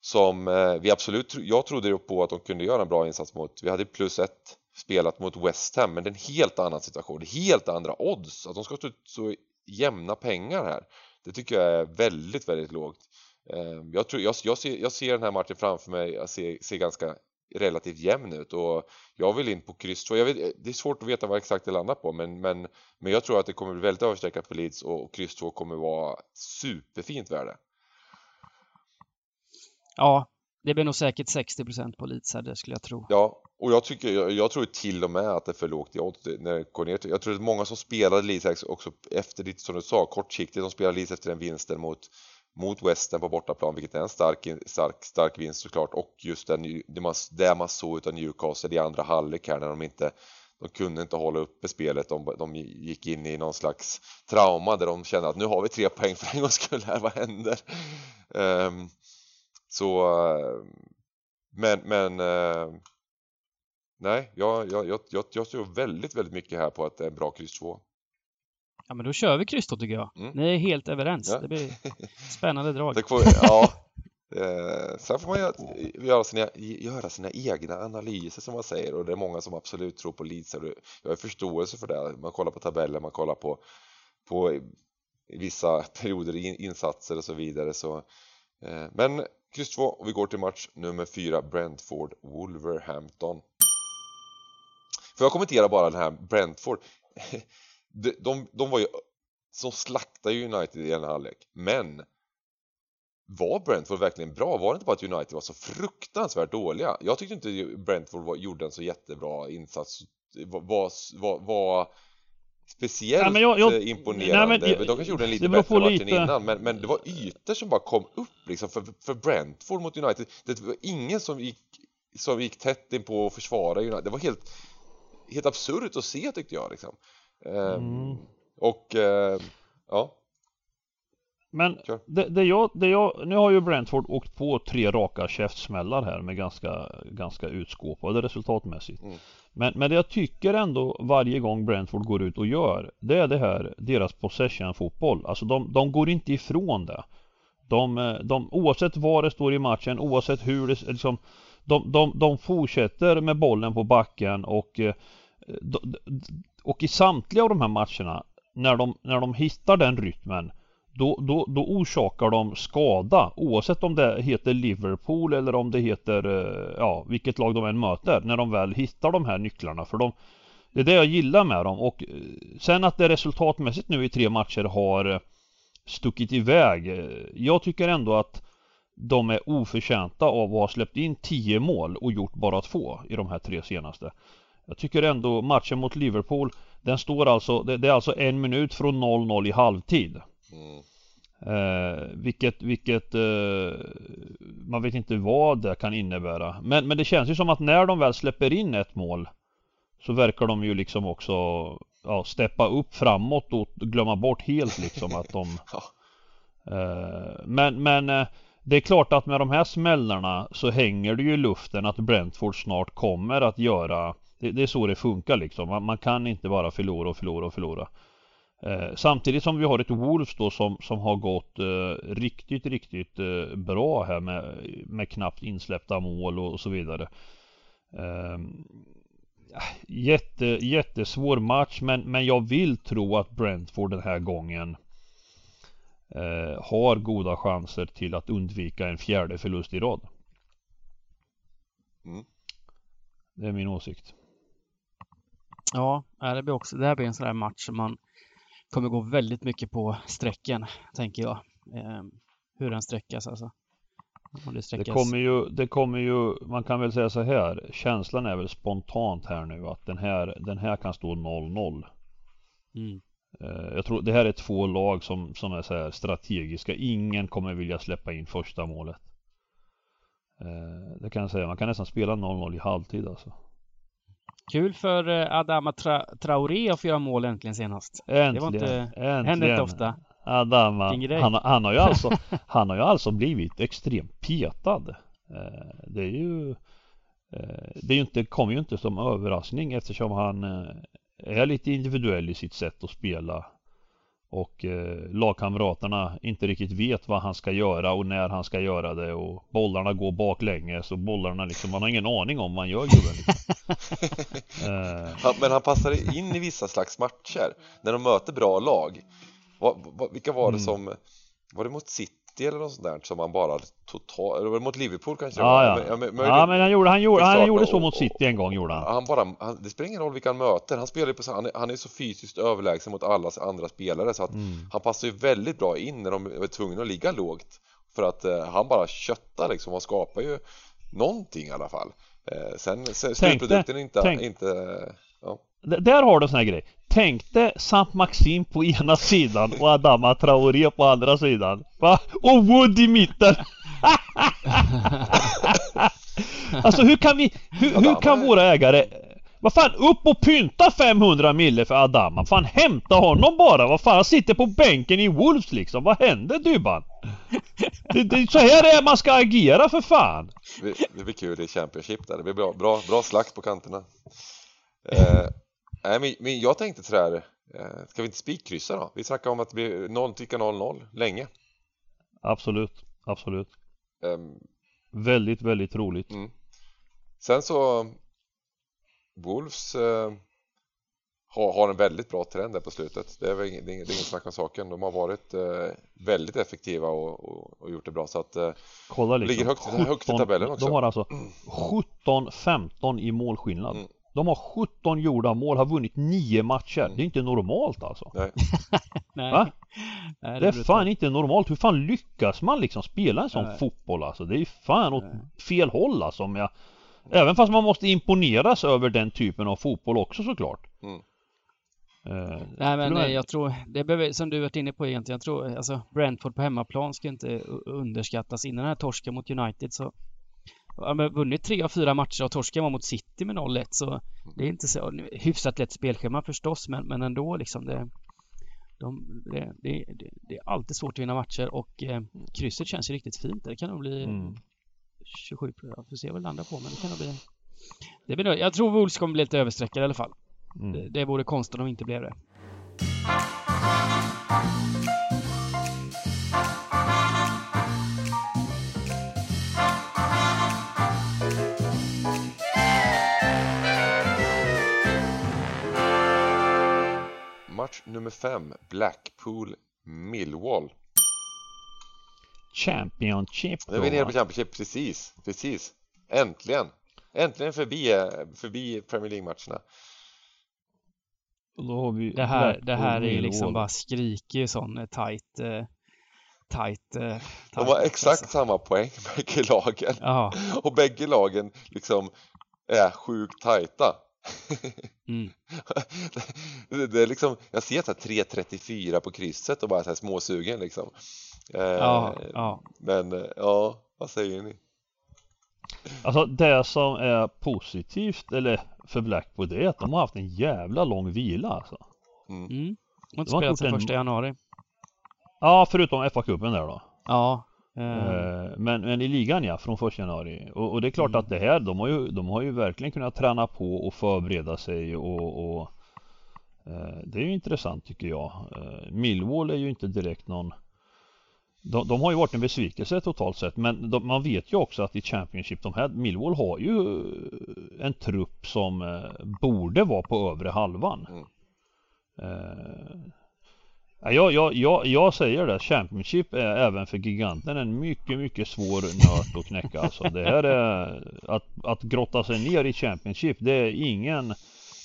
som eh, vi absolut, jag trodde på att de kunde göra en bra insats mot, vi hade plus ett spelat mot West Ham men det är en helt annan situation, helt andra odds, att de ska stå så jämna pengar här det tycker jag är väldigt, väldigt lågt eh, jag, tror, jag, jag, ser, jag ser den här matchen framför mig, jag ser, ser ganska relativt jämn ut och jag vill in på kryss 2. Det är svårt att veta vad exakt det landar på men, men, men jag tror att det kommer bli väldigt överstreckat för Leeds och, och kryss 2 kommer vara superfint värde. Ja, det blir nog säkert 60% på Leeds här, det skulle jag tro. Ja, och jag tycker, jag, jag, tror till och med att det är för lågt i odds när jag, går ner till. Jag tror att många som spelade Leeds också efter, lite som du sa, kortsiktigt, de spelade Leeds efter den vinsten mot mot Western på bortaplan, vilket är en stark, stark, stark vinst såklart och just den, det, man, det man såg utav Newcastle i andra halvlek här när de inte de kunde inte hålla uppe spelet, de, de gick in i någon slags trauma där de kände att nu har vi tre poäng för en gångs skull här, vad händer? Um, så men, men uh, nej, jag, jag, jag, jag tror väldigt, väldigt mycket här på att det är en bra kryss 2 Ja men då kör vi kryss då tycker jag. Mm. Ni är helt överens. Ja. Det blir spännande drag. Får, ja. Eh, sen får man göra sina, göra sina egna analyser som man säger och det är många som absolut tror på Leeds. Jag har förståelse för det. Man kollar på tabeller, man kollar på, på vissa perioder i insatser och så vidare. Så, eh, men kryss 2 och vi går till match nummer 4 Brentford Wolverhampton. Får jag kommentera bara den här Brentford? de, de, de var ju som slaktade United i en halvlek, men var Brentford verkligen bra? Var det inte bara att United var så fruktansvärt dåliga? Jag tyckte inte Brentford var, gjorde en så jättebra insats var, var, var speciellt nej, jag, jag, imponerande. Nej, men, de kanske gjorde en lite bättre match än innan men, men det var ytor som bara kom upp liksom för, för Brentford mot United. Det var ingen som gick, som gick tätt in på att försvara United. Det var helt, helt absurt att se tyckte jag liksom. Ehm, mm. Och eh, ja. Men det, det, jag, det jag, nu har ju Brentford åkt på tre raka käftsmällar här med ganska, ganska utskåpade resultatmässigt. Mm. Men, men det jag tycker ändå varje gång Brentford går ut och gör Det är det här, deras possession-fotboll. Alltså de, de går inte ifrån det. De, de, oavsett vad det står i matchen, oavsett hur det liksom de, de, de fortsätter med bollen på backen och eh, och i samtliga av de här matcherna när de, när de hittar den rytmen då, då, då orsakar de skada oavsett om det heter Liverpool eller om det heter eh, ja, vilket lag de än möter när de väl hittar de här nycklarna för de Det är det jag gillar med dem. Och eh, sen att det resultatmässigt nu i tre matcher har eh, stuckit iväg Jag tycker ändå att de är oförtjänta av att ha släppt in 10 mål och gjort bara två i de här tre senaste. Jag tycker ändå matchen mot Liverpool Den står alltså, det, det är alltså en minut från 0-0 i halvtid mm. eh, Vilket, vilket eh, Man vet inte vad det kan innebära men, men det känns ju som att när de väl släpper in ett mål Så verkar de ju liksom också Ja, steppa upp framåt och glömma bort helt liksom att de Eh, men, men eh, det är klart att med de här smällarna så hänger det ju i luften att Brentford snart kommer att göra det, det är så det funkar liksom. Man, man, kan inte bara förlora och förlora och förlora. Eh, samtidigt som vi har ett Wolves då som, som har gått eh, riktigt, riktigt eh, bra här med, med knappt insläppta mål och, och så vidare. Ehm, jätte, jättesvår match men, men jag vill tro att Brentford den här gången eh, har goda chanser till att undvika en fjärde förlust i rad. Mm. Det är min åsikt. Ja, det blir också, det här blir en sån här match som man kommer gå väldigt mycket på sträcken, tänker jag. Eh, hur den sträckas alltså. Det, det, kommer ju, det kommer ju, man kan väl säga så här, känslan är väl spontant här nu att den här, den här kan stå 0-0. Mm. Eh, jag tror det här är två lag som, som är så här strategiska. Ingen kommer vilja släppa in första målet. Eh, det kan jag säga. Man kan nästan spela 0-0 i halvtid alltså. Kul för eh, Adama Tra Traoré att få göra mål äntligen senast. Äntligen! Det var inte, äntligen. hände inte ofta. Adama, han, han, har ju alltså, han har ju alltså blivit extremt petad. Det är ju Det är inte, kommer ju inte som överraskning eftersom han är lite individuell i sitt sätt att spela och eh, lagkamraterna inte riktigt vet vad han ska göra och när han ska göra det och bollarna går baklänges och bollarna liksom, man har ingen aning om vad han gör gubben liksom. eh. Men han passar in i vissa slags matcher när de möter bra lag. Va, va, vilka var det mm. som, var det mot City City eller något sånt där som han bara totalt, eller mot Liverpool kanske ja, ja. Men, ja, men, ja men han gjorde, han gjorde, han gjorde så mot City en gång gjorde han Han bara, han, det spelar ingen roll vilka han möter, han spelar på han, han är så fysiskt överlägsen mot alla andra spelare så att mm. han passar ju väldigt bra in när de är tvungna att ligga lågt för att eh, han bara köttar liksom och skapar ju någonting i alla fall eh, sen, sen slutprodukten är inte, tänk, inte ja. Där har du en sån här grej Tänkte Sant Maxim på ena sidan och Adama Traoré på andra sidan. Va? Och Wood i mitten! alltså hur kan vi, hur, hur kan våra ägare vad fan, upp och pynta 500 mille för Adama. Fan hämta honom bara. Vad fan, han sitter på bänken i Wolves liksom. Vad händer Dybban? Det, det, så här är man ska agera för fan. Det, det blir kul i Championship där. Det blir bra, bra, bra slakt på kanterna. Eh, Nej, men, men jag tänkte sådär, eh, ska vi inte spikkryssa då? Vi snackade om att det blir 0 tycka 0-0 länge. Absolut, absolut. Um, väldigt, väldigt roligt. Mm. Sen så Wolves eh, har, har, en väldigt bra trend där på slutet. Det är väl det är ingen snack om saken. De har varit eh, väldigt effektiva och, och, och, gjort det bra så att eh, Kolla liksom. ligger högt, 17, högt i tabellen också. De har alltså 17-15 i målskillnad. Mm. De har 17 gjorda mål, har vunnit 9 matcher. Mm. Det är inte normalt alltså. Nej. Nej. Va? Nej, det, är, det är fan inte normalt. Hur fan lyckas man liksom spela en sån Nej. fotboll alltså? Det är fan åt Nej. fel håll alltså. Om jag... Även fast man måste imponeras över den typen av fotboll också såklart. Mm. Uh, nej men nej, jag tror, det behöver, som du varit inne på egentligen, jag tror alltså Brentford på hemmaplan ska inte underskattas. Innan den här torsken mot United så vunnit tre av fyra matcher och torsken var mot City med 0-1 så det är inte så hyfsat lätt spelschema förstås men, men ändå liksom det, de, det, det, det, är alltid svårt att vinna matcher och eh, krysset känns ju riktigt fint. Det kan nog bli mm. 27 Jag får se vad det landar på men det kan nog bli det blir, Jag tror Wolves kommer bli lite överstreckade i alla fall. Mm. Det, det vore konstigt om de inte blev det. Match nummer 5 Blackpool Millwall. Championship Nu är vi nere på Championship, precis, precis. Äntligen! Äntligen förbi, förbi Premier League-matcherna. Det här, det här är liksom bara skriker ju sån eh, tight eh, tight, eh, tight De har exakt alltså. samma poäng bägge lagen. Aha. och bägge lagen liksom är sjukt tajta Mm. det är liksom, jag ser så 3.34 på krysset och bara så här småsugen liksom. Eh, ja, ja. Men eh, ja, vad säger ni? Alltså det som är positivt eller för Blackpool det är att de har haft en jävla lång vila alltså. Mm. Mm. De har inte spelat sedan första januari. Ja, förutom FA-cupen där då. Ja. Eh, Eh, Men, men i ligan ja, från 1 januari. Och, och det är klart Mm. att det här, de har, ju, de har ju verkligen kunnat träna på och förbereda sig och, och eh, Det är ju intressant tycker jag. Eh, Millwall är ju inte direkt någon de, de har ju varit en besvikelse totalt sett men de, man vet ju också att i Championship, de här Millwall har ju en trupp som eh, borde vara på övre halvan. Mm. Ja, jag, jag, jag, jag säger det, Championship är även för giganten en mycket, mycket svår nöt att knäcka alltså. Det här är att, att grotta sig ner i Championship, det är ingen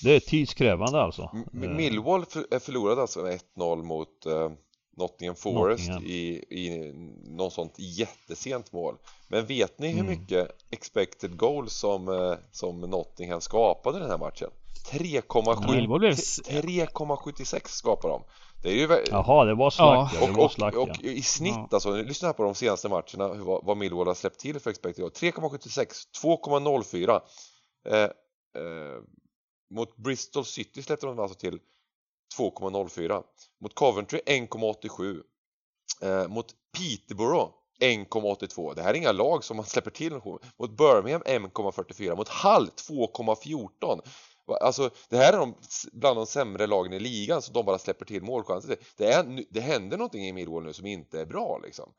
Det är tidskrävande alltså. M- Millwall är förlorade alltså med 1-0 mot eh, Nottingham Forest Nottingham. i, i någon sånt jättesent mål. Men vet ni hur Mm. mycket expected goals som, eh, som Nottingham skapade den här matchen? 3,7 Millwall blev s- 3,76 skapar de. Det är ju Jaha, det var slack ja. det och, var och, ja. och i snitt Ja. alltså, lyssna här på de senaste matcherna hur- vad, Millwall har släppt till för expected goal. 3,76, 2,04 eh, eh, Mot Bristol City släppte de alltså till 2,04 Mot Coventry 1,87 eh, Mot Peterborough 1,82 Det här är inga lag som man släpper till Mot Birmingham 1,44 Mot Hull 2,14 Va- Alltså det här är de, bland de sämre lagen i ligan som de bara släpper till målchanser till. det, är, det händer någonting i Millwall nu som inte är bra liksom.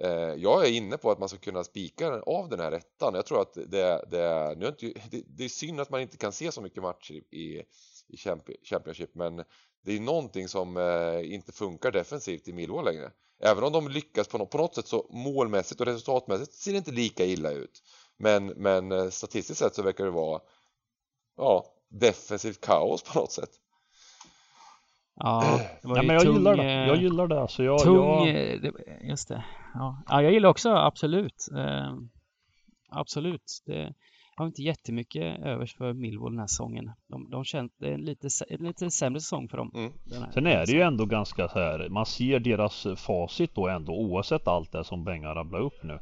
Eh, jag är inne på att man ska kunna spika av den här ettan. Jag tror att det, det, nu är inte, det, det är synd att man inte kan se så mycket matcher i, i, Championship men det är någonting som eh, inte funkar defensivt i Millwall längre. Även om de lyckas på något, på något sätt så målmässigt och resultatmässigt ser det inte lika illa ut. Men, men eh, statistiskt sett så verkar det vara ja, defensivt kaos på något sätt. Ja, det var ja ju men jag tung, gillar det. eh, Jag gillar det alltså. Jag, tung, jag, eh, det, just det. Ja. ja, jag gillar också absolut. Eh, absolut. Det, jag har inte jättemycket övers för Millwall den här säsongen. De, de känt, det är en lite, en lite sämre säsong för dem. Mm. den här- Sen är det ju ändå ganska så här, man ser deras facit då ändå oavsett allt det som Benga rabblar upp nu.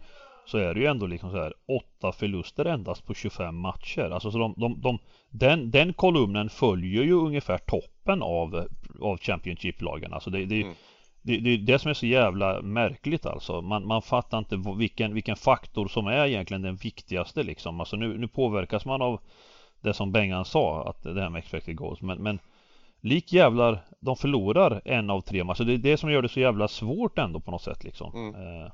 Så är det ju ändå liksom så här åtta förluster endast på 25 matcher. Alltså så de, de, de, den, den kolumnen följer ju ungefär toppen av, av Championship-lagen. Alltså det, det, Mm. det, det är det som är så jävla märkligt alltså. Man, man fattar inte vilken, vilken faktor som är egentligen den viktigaste liksom. Alltså nu, nu påverkas man av det som Bengan sa, att det här med expected goals. Men, men lik jävlar, de förlorar en av tre matcher. Det är det som gör det så jävla svårt ändå på något sätt liksom. Mm. Eh,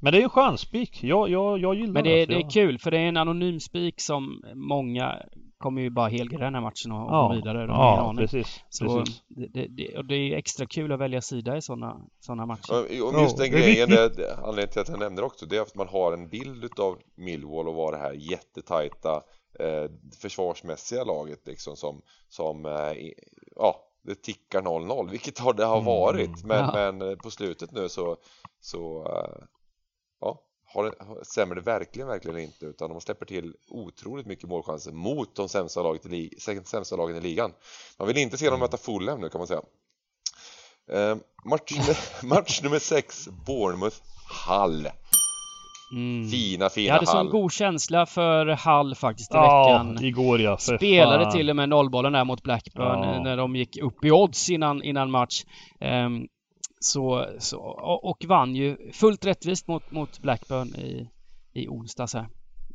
Men det är en chanspik. Jag, jag, jag gillar Men det, det är Jag- kul för det är en anonym spik som många kommer ju bara helgarda den här matchen och, och gå vidare. De ja precis. Så precis. det, det, det, och det är extra kul att välja sida i sådana såna matcher. Och just Ja, den grejen, det, det, anledningen till att jag nämner det också, det är att man har en bild utav Millwall och vad det här jättetajta eh, försvarsmässiga laget liksom som, som eh, ja, det tickar 0-0, vilket har det har Mm. varit, men, Ja. men eh, på slutet nu så, så eh, ja, har stämmer det verkligen, verkligen inte, utan de släpper till otroligt mycket målchanser mot de sämsta, laget i li, sämsta lagen i ligan. Man vill inte se dem möta Fulham nu kan man säga. Eh, match, match nummer 6, Bournemouth Hall. Mm. Fina, Jag fina hade sån Hall. god känsla för Hall faktiskt i Ja, veckan. igår ja. Spelade fan. till och med nollbollen där mot Blackburn Ja. eh, när de gick upp i odds innan, innan match. Ehm, så, så, och, vann ju fullt rättvist mot, mot Blackburn i, i onsdags här.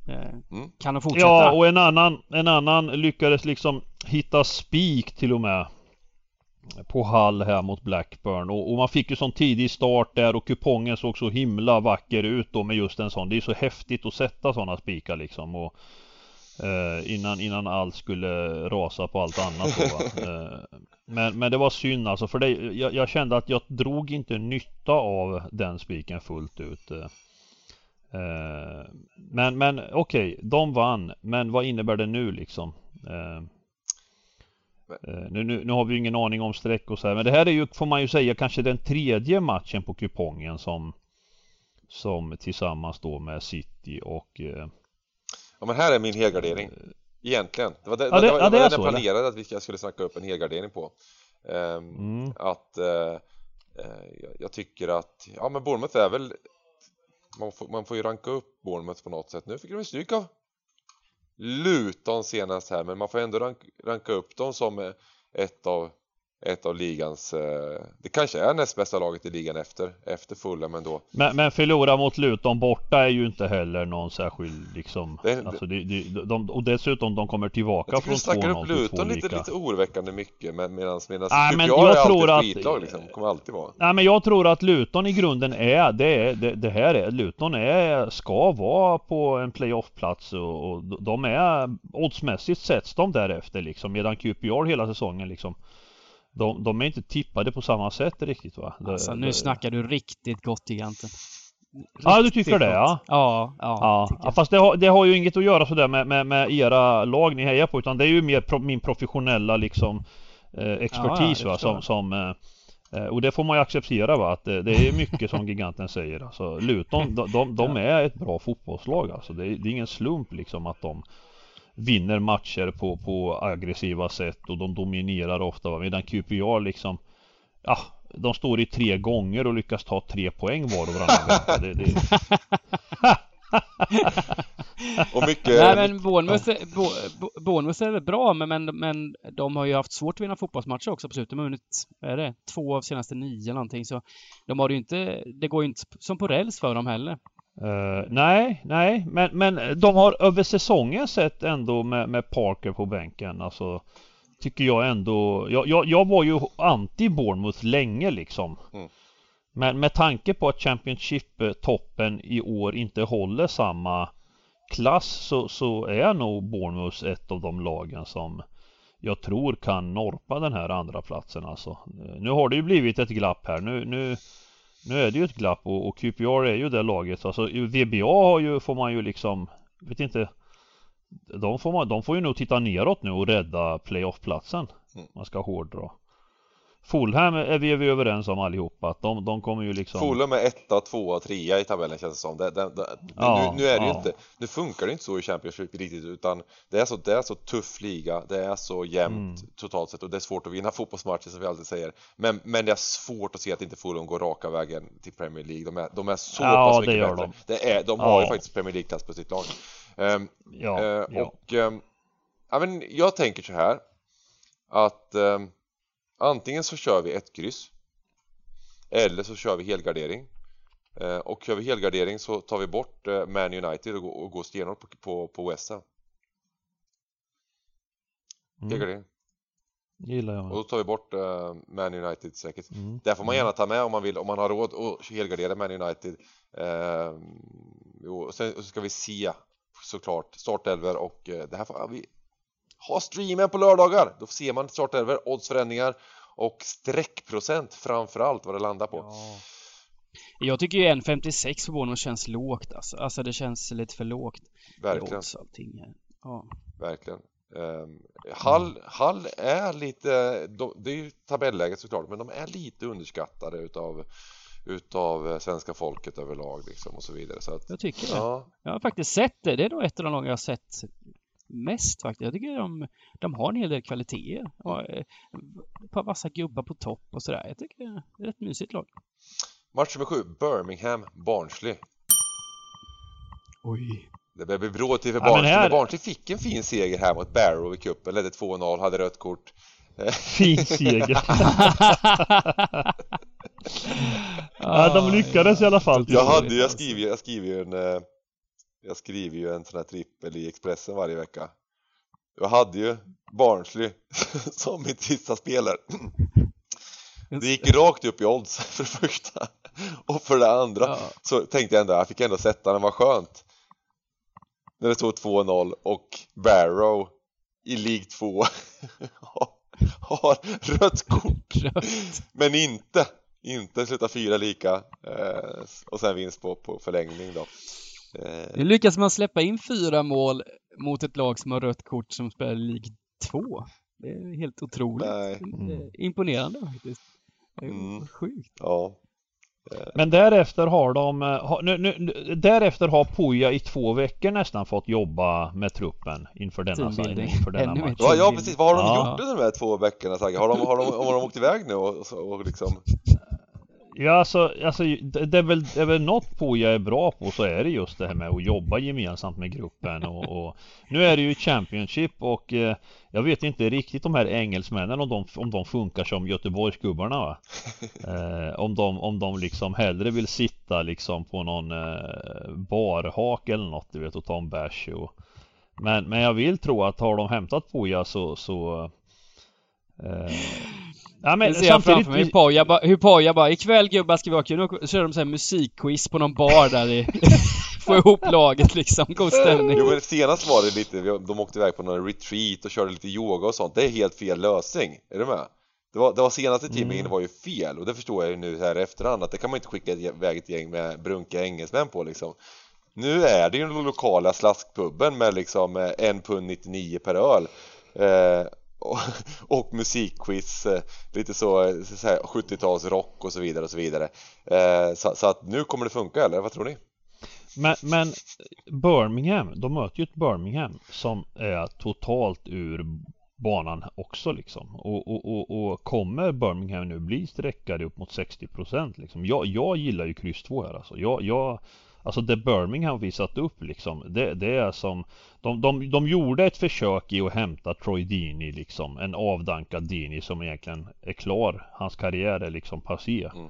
Eh, Mm. Kan de fortsätta? Ja, och en annan, en annan lyckades liksom hitta spik till och med på Hall här mot Blackburn och, och man fick ju sån tidig start där och kupongen såg så himla vacker ut då med just en sån. Det är så häftigt att sätta sådana spikar liksom och eh, innan, innan allt skulle rasa på allt annat då, eh, men, men det var synd alltså för det, jag, jag kände att jag drog inte nytta av den spiken fullt ut. eh. Eh, men men okej, de vann. Men vad innebär det nu liksom? Eh, eh, nu, nu, nu har vi ju ingen aning om streck och så här. Men det här är ju, får man ju säga, kanske den tredje matchen på kupongen som som tillsammans då med City och Ja men här är min helgardering. Egentligen. Det var, det, Ja, det- det, var, ja, det var den jag planerade att vi skulle snacka upp en helgardering på. Ehm, mm, Att jag, jag tycker att, ja men Bournemouth är väl man får, man får ju ranka upp Bournemouth på något sätt. Nu fick de ju stryk av Luton senast här men man får ändå rank, ranka upp dem som eh, ett av ett av ligans, eh, det kanske är näst bästa laget i ligan efter, efter Fulham ändå. Men, men förlora mot Luton borta är ju inte heller någon särskild liksom Det- alltså, det, det, de, Och dessutom de kommer tillbaka Jag från du snackar 2-0 upp till 2 Luton lite, lika lite oroväckande mycket men medans, medans Nej, men QPR jag är alltid tror ett att- skitlag liksom, kommer alltid vara. Nej men jag tror att Luton i grunden är, det, är, det, det här är, Luton är, ska vara på en playoff-plats och, och de är, oddsmässigt sätts de därefter liksom medan QPR hela säsongen liksom de, de är inte tippade på samma sätt riktigt va? Det- Alltså nu det- snackar du riktigt gott giganten. Ja, du Riktigt tycker det, ja? Ja, ja, Ja, ja fast det har, det har ju inget att göra sådär med, med, med era lag ni hejar på utan det är ju mer pro, min professionella liksom eh, expertis det va som, som eh, eh, och det får man ju acceptera va att det, det är mycket som giganten säger alltså Luton de, de, de är ett bra fotbollslag alltså det är, det är ingen slump liksom att de vinner matcher på, på aggressiva sätt och de dominerar ofta va? medan QPR liksom Ja, de står i tre gånger och lyckas ta tre poäng var och varannan vecka. Det, det, Och mycket, Nej men Bournemouth, är- Bo- Bo- Bournemouth är väl bra men, men, men de har ju haft svårt att vinna fotbollsmatcher också på slutet. De har vunnit, är det, två av senaste nio eller någonting så de har ju inte, det går ju inte som på räls för dem heller. Eh, nej, nej, men, men de har över säsongen sett ändå med, med Parker på bänken, alltså Tycker jag ändå, jag, jag, jag var ju anti Bournemouth länge liksom Mm. Men med tanke på att Championship-toppen i år inte håller samma klass så, så är nog Bournemouth ett av de lagen som jag tror kan norpa den här andra platsen alltså. Nu har det ju blivit ett glapp här. Nu, nu, nu är det ju ett glapp och, och QPR är ju det laget. Alltså VBA har ju, får man ju liksom, vet inte. De får, man, de får ju nog titta neråt nu och rädda playoff-platsen. Mm. Man ska hårdra. Fulham är vi, är vi överens om allihopa att de, de kommer ju liksom Fulham är etta, tvåa, trea i tabellen känns det som. Det, det, det, Ja, nu, nu är det ju ja. inte, nu funkar det inte så i Championship riktigt utan det är så, det är så tuff liga, det är så jämnt Mm. totalt sett och det är svårt att vinna fotbollsmatcher som vi alltid säger. Men, men det är svårt att se att inte Fulham går raka vägen till Premier League. De är, de är så Ja, pass mycket bättre. de. Det är, de har ju faktiskt Premier League-klass på sitt lag. Ehm, Ja, ja. Och ja, men jag tänker så här att ehm, antingen så kör vi ett kryss eller så kör vi helgardering. Eh, och kör vi helgardering så tar vi bort eh, Man United och, går- och stenhårt på, på, på West Ham. mm, Helgardering. gillar jag Och då tar vi bort eh, Man United säkert. Mm. Där får man gärna ta med om man vill, om man har råd att helgardera Man United. Eh, jo, sen så ska vi se såklart startelver och eh, det här får vi ha streamen på lördagar. Då ser man startelver, oddsförändringar och streckprocent framförallt vad det landar på. Ja. Jag tycker ju 1,56 för Bournemouth känns lågt alltså. Alltså det känns lite för lågt. Verkligen, odds. Ja. verkligen. Um, Hall, Hall är lite, de, det är ju tabelläget såklart, men de är lite underskattade utav utav svenska folket överlag liksom och så vidare så att Jag tycker det. ja, Jag har faktiskt sett det. Det är nog ett av de lag jag har sett mest faktiskt. Jag tycker de, de har en hel del kvaliteter. Och, eh, ett par vassa gubbar på topp och sådär. Jag tycker det är ett mysigt lag. Match nummer sju, Birmingham, Barnsley. Oj. Det börjar bli bråtid för Ja, men Barnsley, men, här- Barnsley fick en fin seger här mot Barrow i cupen, ledde 2-0, hade rött kort. Fin seger. ja, de lyckades i alla fall. Jag hade, jag skriver, ju- jag skriver en eh, Jag skriver ju en sån här trippel i Expressen varje vecka. Jag hade ju Barnsley som mitt sista spelare. Det gick rakt upp i odds för det första. Och för det andra Ja. så tänkte jag ändå, jag fick ändå sätta den, var skönt. När det stod 2-0 och Barrow i League 2 har rött kort. Rött. Men inte, inte sluta fyra lika eh, och sen vinst på, på förlängning då. Eh, Nu lyckas man släppa in fyra mål mot ett lag som har rött kort som spelar League 2. Det är helt otroligt. Nej. Eh, Imponerande faktiskt. Det är Mm. Sjukt. ja, Men därefter har de, eh, nu, nu, därefter har Puja i två veckor nästan fått jobba med truppen inför denna, inför denna match. ja, ja precis, vad har de Ja. gjort under de här två veckorna Sagge? Har de, har de, har de åkt iväg nu och, och, och liksom Ja alltså, alltså det, är väl, det är väl något på jag är bra på så är det just det här med att jobba gemensamt med gruppen och, och Nu är det ju Championship och eh, Jag vet inte riktigt de här engelsmännen om de, om de funkar som Göteborgsgubbarna va? Eh, om, de, om de liksom hellre vill sitta liksom på någon eh, barhak eller något du vet och ta en bärs och men, men jag vill tro att har de hämtat Poja så, så eh, Ja, men ser jag framför mig hur Poja bara, hur Poja bara ikväll gubbar ska vi ha kul. Så kör de såhär musikquiz på någon bar där i Få ihop laget liksom, god stämning. Jo men senast var det lite, de åkte iväg på någon retreat och körde lite yoga och sånt. Det är helt fel lösning. Är du med? Det var, det var senaste timmen mm. var ju fel och det förstår jag ju nu här i efterhand att det kan man inte skicka iväg ett gäng med brunka engelsmän på liksom. Nu är det ju den lokala slaskpubben med liksom eh, en pund 99 per öl. Eh, och, och musikquiz, eh, lite så, eh, så 70-talsrock och så vidare och så vidare. Eh, så, så, att nu kommer det funka eller vad tror ni? Men, men Birmingham, de möter ju ett Birmingham som är totalt ur banan också liksom. Och, och, och, och kommer Birmingham nu bli sträckade upp mot 60% liksom. Jag, jag gillar ju kryss 2 här alltså. Jag, jag Alltså det Birmingham visat upp liksom det, det är som de, de, de gjorde ett försök i att hämta Troy Deeney liksom En avdankad Deeney som egentligen är klar Hans karriär är liksom passé mm.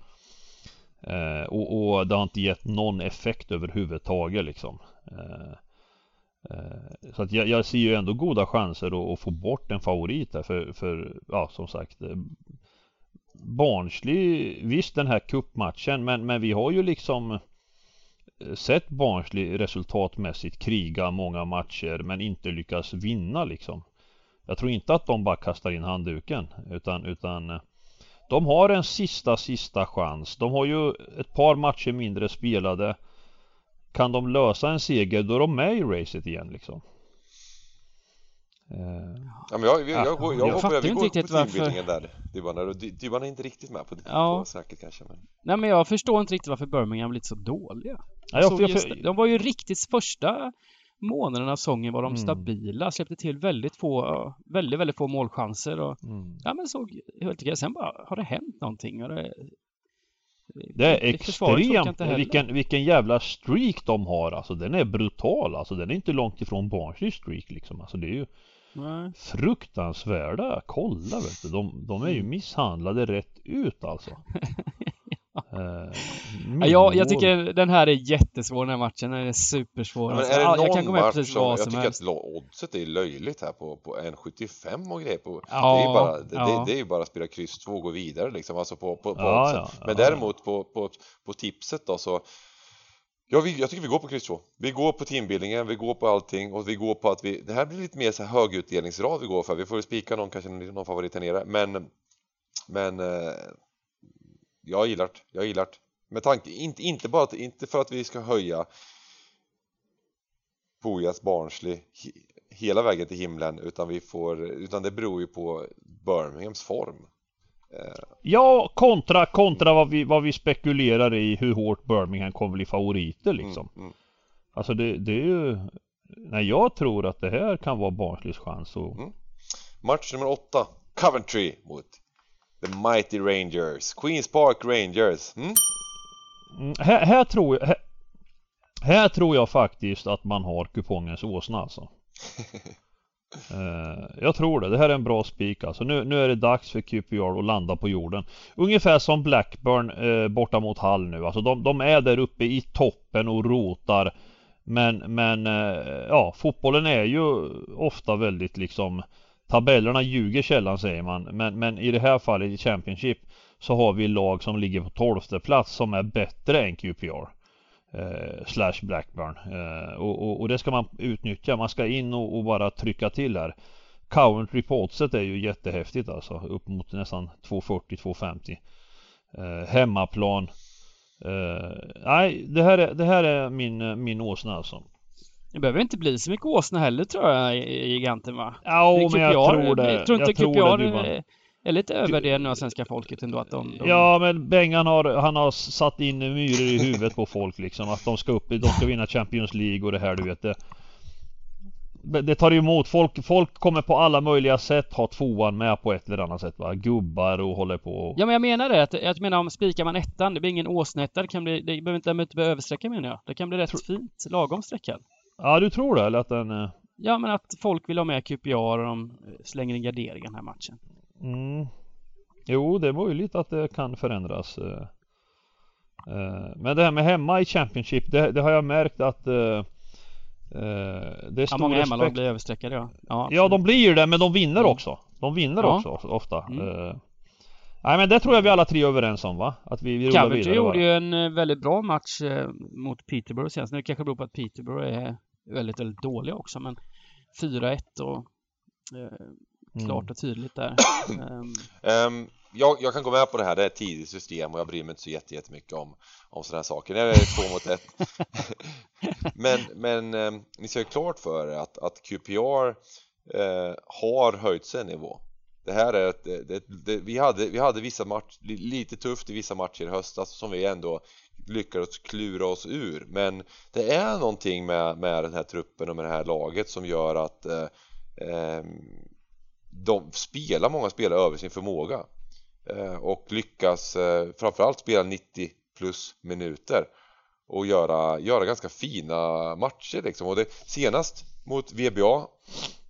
eh, och, och, det har inte gett någon effekt överhuvudtaget liksom eh, eh, Så att jag, jag, ser ju ändå goda chanser att, att få bort en favorit där för, för ja som sagt eh, Barnslig, visst den här kuppmatchen men, men vi har ju liksom sett Barnsley resultatmässigt kriga många matcher men inte lyckas vinna liksom. Jag tror inte att de bara kastar in handduken utan, utan eh, de har en sista, sista chans. De har ju ett par matcher mindre spelade. Kan de lösa en seger då är de med i racet igen liksom. Uh, ja, men jag, jag, jag, jag, jag, jag hoppar, går på teambildningen varför... där Dybban, Dybban är inte riktigt med på det ja. säkert kanske men... Nej men jag förstår inte riktigt varför Birmingham blivit så dåliga ja, jag, jag, just, De var ju riktigt första månaderna av säsongen var de mm. stabila, släppte till väldigt få, väldigt, väldigt få målchanser och mm. ja men såg helt okej. Sen bara har det hänt någonting och det, det är extremt, vilken, vilken jävla streak de har alltså, den är brutal alltså, den är inte långt ifrån barnslig streak liksom, alltså det är ju Nej. Fruktansvärda, kolla vet du. De, de är ju mm. misshandlade rätt ut alltså. uh, ja, jag tycker den här är jättesvår den här matchen, den är supersvår. Ja, men är det någon jag kan gå med match som, jag tycker helst. att oddset är löjligt här på, på 1,75 och grejer på, ja, det är ju bara, det, ja. det, är ju bara att spela kryss 2 och gå vidare liksom, alltså på, på, på ja, Men däremot på, på, på tipset då så Ja, vi, jag tycker vi går på kryss 2. Vi går på teambildningen, vi går på allting och vi går på att vi... Det här blir lite mer så här högutdelningsrad vi går för. Vi får väl spika någon, kanske någon favorit här nere. Men... Men... Eh, jag gillar det. Jag gillar det. Med tanke, inte, inte bara att, inte för att vi ska höja Pojas Barnsley hela vägen till himlen utan vi får, utan det beror ju på Birminghams form. Ja, kontra, kontra vad vi, vad vi spekulerar i hur hårt Birmingham kommer bli favoriter liksom. Mm, mm. Alltså det, det är ju... Nej, jag tror att det här kan vara Barnsleys chans och... Mm. Match nummer åtta. Coventry mot The Mighty Rangers. Queens Park Rangers. Mm? mm här, här, tror jag... Här, här tror jag faktiskt att man har kupongens åsna alltså. Eh, jag tror det. Det här är en bra spik alltså. Nu, nu är det dags för QPR att landa på jorden. Ungefär som Blackburn eh, borta mot Hall nu. Alltså de, de, är där uppe i toppen och rotar. Men, men eh, ja, fotbollen är ju ofta väldigt liksom Tabellerna ljuger källan säger man. Men, men i det här fallet i Championship så har vi lag som ligger på tolfte plats som är bättre än QPR eh, slash Blackburn. Eh, och, och, och, det ska man utnyttja. Man ska in och, och bara trycka till här. Coventry reportset är ju jättehäftigt alltså. Upp mot nästan 240-250. Eh, hemmaplan. Eh, nej, det här är, det här är min, min åsna alltså. Det behöver inte bli så mycket åsna heller tror jag i giganten va? Ja, men jag tror det. Jag tror inte QPR är lite övervärderande av svenska folket ändå att de, de... Ja men Bengan har, han har satt in myror i huvudet på folk liksom att de ska upp, de ska vinna Champions League och det här du vet det det tar emot. Folk, folk kommer på alla möjliga sätt ha tvåan med på ett eller annat sätt va. Gubbar och håller på. Ja men jag menar det. Att, jag menar om spikar man ettan, det blir ingen åsnetta. Det kan bli, det behöver inte, inte bli översträcka menar jag. Det kan bli rätt Tro... fint, lagom sträckad. Ja du tror det eller att den... Eh, ja men att folk vill ha med QPR och de slänger in gardering den här matchen. Mm. Jo det är möjligt att det kan förändras. Eh. Eh, men det här med hemma i Championship, det, det har jag märkt att det är stor ja, många hemmalag blir överstreckade ja. ja. Ja, de blir det men de vinner mm. också. De vinner ja. också ofta. Mm. Nej men det tror jag vi alla tre är överens om va? Att vi, vi rullar Coventry vidare. gjorde ju en eh, väldigt bra match eh, mot Peterborough senast. Nu kanske beror på att Peterborough är väldigt, väldigt dåliga också men 4-1 och eh, klart mm. och tydligt där. um, jag, jag, kan gå med på det här, det är ett tidigt system och jag bryr mig inte så jättemycket om, om sådana här saker. Det är två mot ett. men men eh, ni ska ju klart för er att, att QPR eh, har höjt sig en nivå. Det här är ett, det, det, vi, hade, vi hade vissa match, lite tufft i vissa matcher i höstas som vi ändå lyckades klura oss ur men det är någonting med, med den här truppen och med det här laget som gör att eh, eh de spelar, många spelare över sin förmåga Eh, och lyckas eh, framförallt spela 90 plus minuter och göra, göra ganska fina matcher liksom. Och det senast mot VBA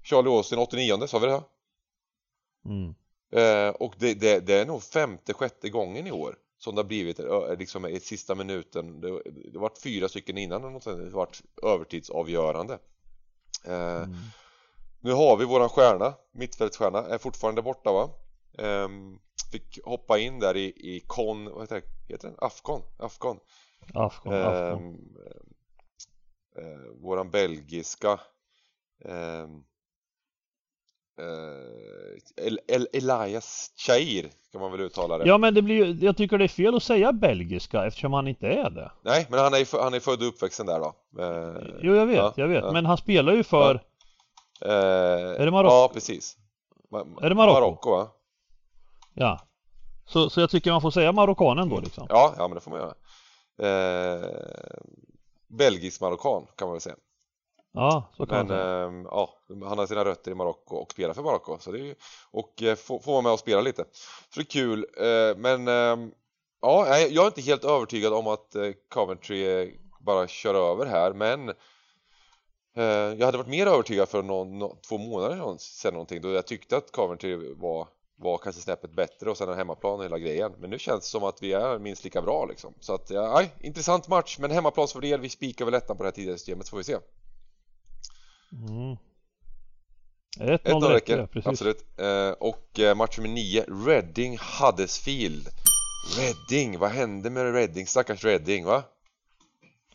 Charlie Austin 89 sa vi det? Mm. Eh, och det, det, det, är nog femte, sjätte gången i år som det har blivit liksom i sista minuten. Det, det varit fyra stycken innan och det varit övertidsavgörande. Eh, mm. Nu har vi våran stjärna, mittfältsstjärna, är fortfarande borta va? Um, fick hoppa in där i, i Con, vad heter, det? heter den? Afcon? Afcon. Afcon, um, Afcon. Uh, våran belgiska uh, El, El, Elias Chair kan man väl uttala det Ja men det blir ju, jag tycker det är fel att säga belgiska eftersom han inte är det Nej men han är, han är född och uppvuxen där då uh, Jo jag vet, ja, jag vet, ja. men han spelar ju för ja. Är det Marocko? Ja precis Ma Är det Marocko? Marocko va? Ja. Så, så jag tycker man får säga marockanen då liksom. Ja, ja men det får man göra. Eh, belgisk marockan kan man väl säga. Ja, så kan men. Eh, ja, han har sina rötter i Marocko och spelar för Marocko så det är ju, och eh, får, får vara med och spela lite. Så det är kul. Eh, men ehm, ja, jag är inte helt övertygad om att eh, Coventry bara kör över här men eh, jag hade varit mer övertygad för någon, no, två månader sedan någonting då jag tyckte att Coventry var var kanske snäppet bättre och sen en hemmaplan och hela grejen. Men nu känns det som att vi är minst lika bra liksom. Så att, ja, intressant match, men hemmaplansfördel, vi spikar väl ettan på det här tidigare systemet så får vi se. Mm. 1-0 räcker, ja, absolut. Eh, och eh, match nummer 9, Reading Huddersfield. Reading, vad hände med Reading? Stackars Reading, va?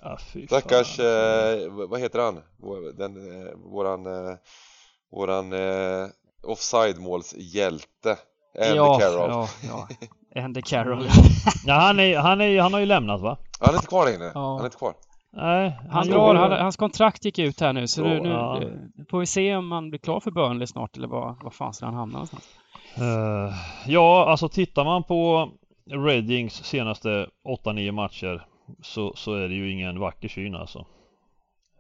Ja, Stackars, eh, vad heter han? Den, eh, våran, eh, våran eh, offside-målshjälte Andy ja, Carroll ja, ja. Andy Carroll Ja han, är, han, är, han har ju lämnat va? Han är inte kvar längre, ja. han är inte kvar Nej, han, han drar, han, hans kontrakt gick ut här nu så nu, nu ja. får vi se om han blir klar för Burnley snart eller vad, vad fan ska han hamna någonstans? Uh, ja, alltså tittar man på Readings senaste 8-9 matcher så, så är det ju ingen vacker syn alltså.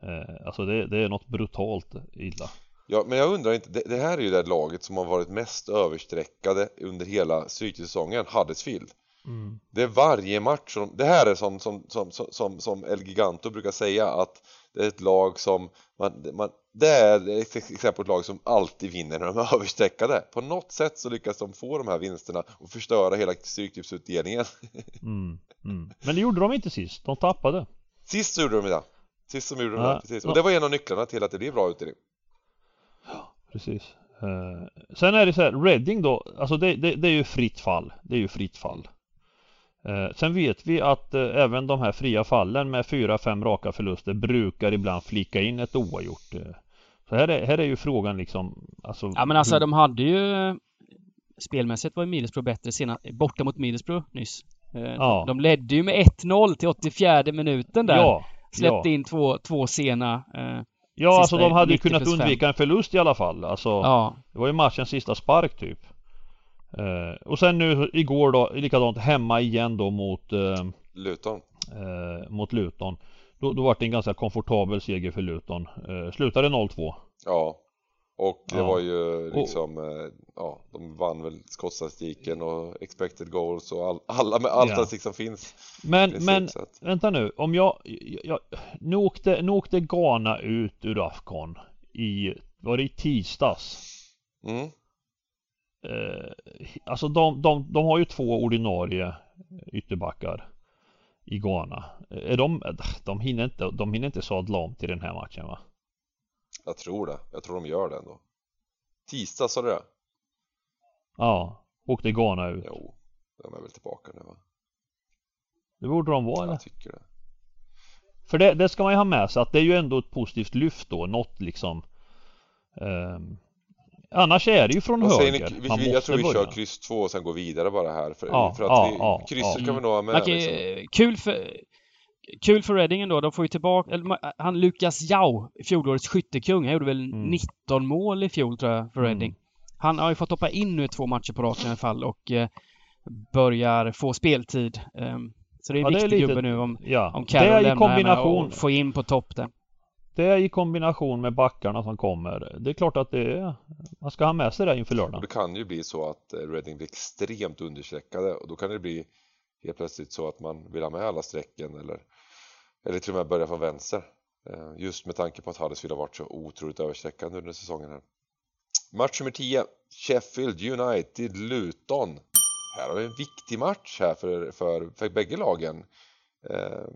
Uh, alltså det, det är något brutalt illa. Ja, men jag undrar inte, det, det, här är ju det laget som har varit mest översträckade under hela Stryksäsongen, Huddersfield. Mm. Det är varje match som, det här är som, som, som, som, som El Giganto brukar säga att det är ett lag som, man, man, det är ett exempel på ett lag som alltid vinner när de är översträckade. På något sätt så lyckas de få de här vinsterna och förstöra hela Stryktipsutdelningen. mm, mm. Men det gjorde de inte sist, de tappade. Sist gjorde de det. Sist som gjorde de det, precis. Och det var en av nycklarna till att det blev bra utdelning. Ja, precis. Uh, sen är det så här, Reading då, alltså det, det, det, är ju fritt fall. Det är ju fritt fall. Uh, sen vet vi att uh, även de här fria fallen med fyra, fem raka förluster brukar ibland flika in ett oavgjort. så här är, här är ju frågan liksom, alltså. Ja men alltså hur... de hade ju Spelmässigt var ju Middlesbrough bättre senast, borta mot Middlesbrough nyss. Ja. De ledde ju med 1-0 till 84 minuten där. Ja. Släppte ja. in två, två sena Ja alltså de hade ju kunnat undvika en förlust i alla fall alltså ja. Det var ju matchens sista spark typ eh, Och sen nu igår då likadant hemma igen då mot eh, Luton eh, Mot Luton Då, då var det en ganska komfortabel seger för Luton eh, Slutade 0-2 Ja. Och det Ja. var ju liksom, eh, ja, de vann väl skottstatistiken och expected goals och all, alla med all Ja. statistik som finns. Men, princip, men att, vänta nu. Om jag, jag nu, åkte, nu åkte Ghana ut ur Afghan i, var det i tisdags? mm, alltså de, de, de har ju två ordinarie ytterbackar i Ghana. Är de, de hinner inte, de hinner inte sadla om till den här matchen va? jag tror det. Jag tror de gör det ändå. Tisdag sa du det? Ja, åkte Ghana ut. Jo, de är väl tillbaka nu va? Det borde de vara eller? Jag tycker det. För det, det ska man ju ha med sig att det är ju ändå ett positivt lyft då, något liksom ehm, Annars är det ju från höger. ni? Vi, man vi, jag tror vi börja. kör kryss 2 och sen går vidare bara här. För, Ja, för att ja, vi, ja, krysset ja. kan vi nog ha med. Kan, liksom. Kul för Kul för Reading ändå. De får ju tillbaka... Eller, han Lukas Jau, fjolårets skyttekung. Han gjorde väl Mm. 19 mål i fjol tror jag för Mm. Reading. Han har ju fått hoppa in nu i två matcher på raken i alla fall och eh, börjar få speltid. Ehm, så det är en Ja, det är viktig lite- gubbe nu om, Ja, om Carroll lämnar och få in på topp där. Det i kombination med backarna som kommer. Det är klart att det är Man ska ha med sig det inför lördagen. det kan ju bli så att eh, Reading blir extremt understreckade och då kan det bli helt plötsligt så att man vill ha med alla strecken eller, eller till och med börja från vänster. Eh, just med tanke på att Huddersfield har varit så otroligt överstreckande under säsongen här. Match nummer 10 Sheffield United Luton. Här har vi en viktig match här för, för, för bägge lagen. Eh,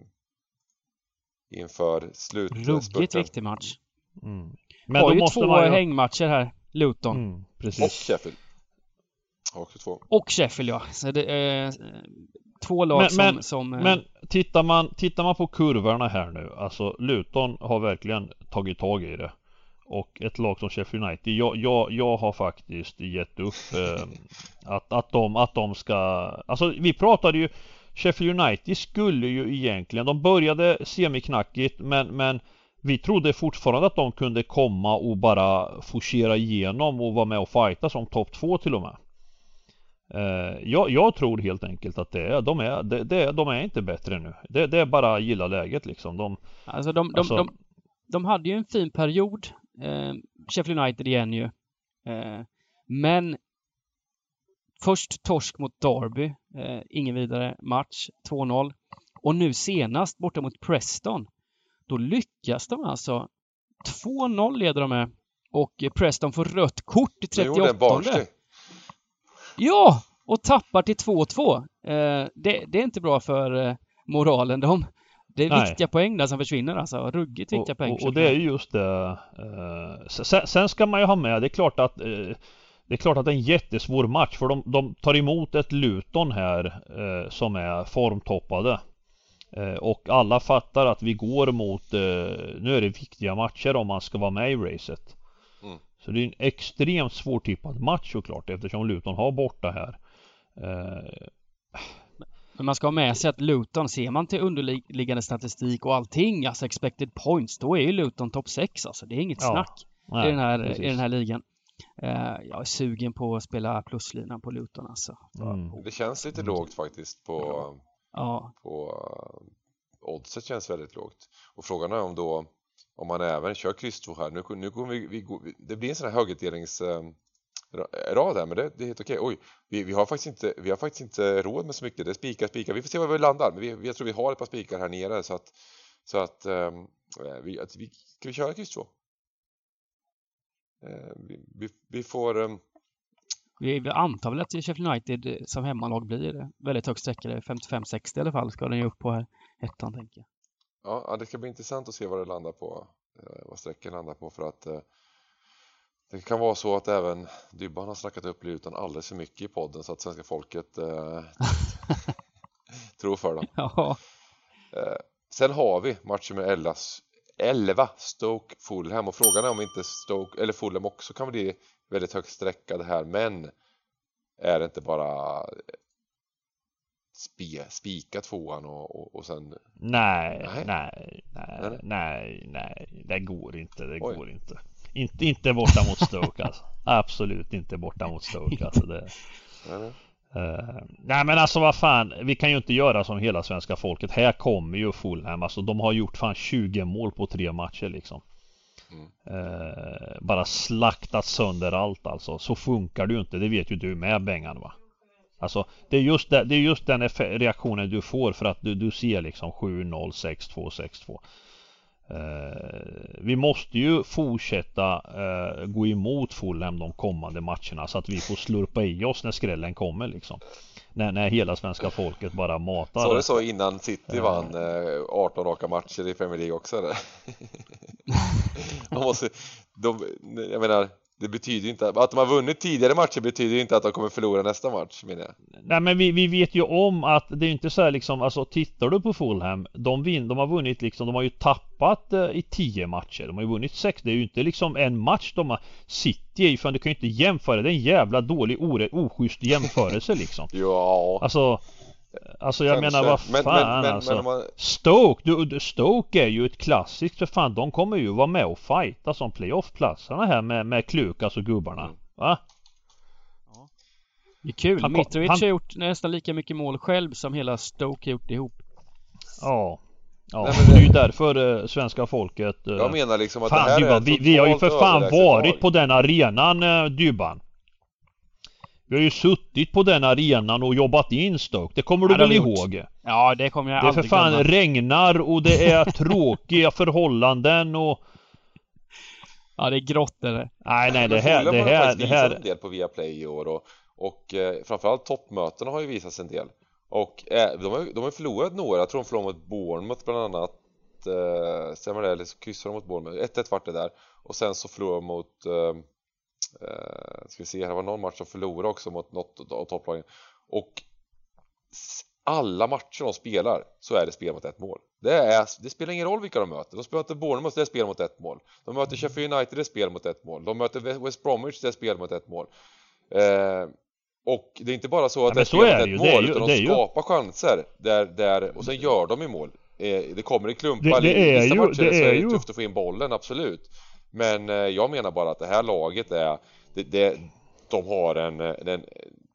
Inför Ruggigt slutspurten. viktig match. Mm. Men har ju måste två man hängmatcher här. Luton. Mm, Och precis. Sheffield. Har också två. Och Sheffield ja. Så det är eh, två lag Men- som... men- som eh, Men tittar man, tittar man på kurvorna här nu, alltså Luton har verkligen tagit tag i det. Och ett lag som Sheffield United, jag, jag, jag har faktiskt gett upp eh, att, att, de, att de ska... Alltså vi pratade ju Sheffield United skulle ju egentligen, de började semiknackigt men, men vi trodde fortfarande att de kunde komma och bara forcera igenom och vara med och fighta som topp två till och med. Eh, jag, jag tror helt enkelt att det är, de är, det, det, de är inte bättre nu. Det, det är bara gilla läget liksom. De, Alltså de, de, Alltså- de, de hade ju en fin period. Eh, Sheffield United igen ju. Eh, men först torsk mot Derby. Eh, ingen vidare match. 2-0. Och nu senast borta mot Preston. Då lyckas de alltså. 2-0 leder de med. Och Preston får rött kort i De gjorde en 38. Barnsley. Ja! Och tappar till 2-2. Eh, det, det är inte bra för eh, moralen. De, det är Nej. viktiga poäng där som försvinner alltså. Ruggigt viktiga och, poäng. och, och det är ju just det. Eh, sen, sen ska man ju ha med, det är klart att eh, det är klart att det är en jättesvår match för de, de tar emot ett Luton här eh, som är formtoppade. Eh, och alla fattar att vi går mot, eh, nu är det viktiga matcher om man ska vara med i racet. Mm. Så det är en extremt svårtippad match såklart eftersom Luton har borta här. Eh, Men man ska ha med sig att Luton, ser man till underliggande statistik och allting, alltså expected points, då är ju Luton topp 6 alltså. Det är inget Ja, snack nej, i, den här, precis. i den här ligan. Eh, jag är sugen på att spela pluslinan på Luton alltså. Mm. Det känns lite Mm. lågt faktiskt på, Ja, på uh, oddset känns väldigt lågt. Och frågan är om då om man även kör kryss 2 här. Nu, nu kommer vi, vi, det blir en sån här högerdelnings eh, ra- rad här men det, det är helt okej. Oj, vi, vi, har faktiskt inte, vi har faktiskt inte råd med så mycket. Det är spikar, spikar. Vi får se var vi landar. Men vi, jag tror vi har ett par spikar här nere så att, så att, eh, vi, att vi, ska vi köra kryss 2? Eh, vi, vi, får ehm, vi, antar väl att Sheffield United eh, som hemmalag blir eh, väldigt högt sträckade. 55-60 i alla fall ska den ju upp på här ettan tänker jag. Ja, det ska bli intressant att se vad det landar på, eh, vad sträckan landar på för att eh, det kan vara så att även Dybban har snackat upp Luton alldeles för mycket i podden så att svenska folket eh, tror för dem. Ja, Eh, sen har vi matchen med 11, 11 Stoke Fulham och frågan är om inte Stoke eller Fulham också kan bli väldigt högt sträckade här men är det inte bara spe, spika tvåan och, och, och sen Nej, Nej. nej, nej, nej, nej, det går inte, det Oj. går inte. Inte, inte borta mot Stoke alltså. Absolut inte borta mot Stoke alltså. Det, eller? Eh, nej men alltså vad fan, vi kan ju inte göra som hela svenska folket. Här kommer ju Fulham, alltså de har gjort fan 20 mål på tre matcher liksom. eh, bara slaktat sönder allt alltså. Så funkar det ju inte, det vet ju du med Bengan va. Alltså det är just, det, det är just den reaktionen du får för att du, du ser liksom 7-0, 6-2, 6-2. Eh, vi måste ju fortsätta eh, gå emot Fulham de kommande matcherna så att vi får slurpa i oss när skrällen kommer liksom. När, när hela svenska folket bara matar. Så det så innan City eh. vann 18 raka matcher i Premier League också eller? Man måste, de, jag menar det betyder inte att, att de har vunnit tidigare matcher betyder inte att de kommer förlora nästa match menar jag. Nej men vi, vi vet ju om att det är inte så här liksom, alltså tittar du på Fulham, de vin, de har vunnit liksom, de har ju tappat eh, i tio matcher. De har ju vunnit sex, det är ju inte liksom en match de har City i, för du kan ju inte jämföra, det är en jävla dålig, oschysst jämförelse liksom. ja. Alltså Alltså jag Kanske. menar vad fan men, men, men, alltså. Man... Stoke, du, Stoke är ju ett klassiskt för fan. De kommer ju vara med och fighta som playoff-platserna här med, med Klukas och gubbarna. Mm. Va? Det är kul. Han, Mitrovic han... har gjort nästan lika mycket mål själv som hela Stoke har gjort ihop. Ja. Ja, Nej, det... det är ju därför eh, svenska folket... Eh, jag menar liksom att fan, det här Dybban, är vi, vi har ju för fan varit på den arenan eh, Dybban. Vi har ju suttit på den arenan och jobbat in Stoke. Det kommer du väl ihåg? Ja, det kommer jag Det är för fan glömma. regnar och det är tråkiga förhållanden och... Ja, det är grått är det. Nej, nej, det här... Det här... Det här... en del på Viaplay i år och, och eh, framförallt toppmötena har ju visats en del. Och eh, de, har, de har förlorat några. Jag tror de förlorade mot Bournemouth bland annat. Eh, stämmer det? Eller så kryssade de mot Bournemouth. 1-1 vart det där. Och sen så förlorade de mot... Eh, eh, ska vi se, här var någon match som förlorade också mot något av topplagen och alla matcher de spelar så är det spel mot ett mål. Det, är, det spelar ingen roll vilka de möter. De spelar inte Bournemouth, det är spel mot ett mål. De möter Sheffield United, det är spel mot ett mål. De möter West Bromwich, det är spel mot ett mål. Eh, och det är inte bara så att ja, det är spel mot ett mål, utan de skapar ju... chanser där, där, och sen gör de i mål. Eh, det kommer i klumpar, det, det är vissa ju, matcher det är så är det tufft att få in bollen, absolut. Men eh, jag menar bara att det här laget är det, det, De har en, en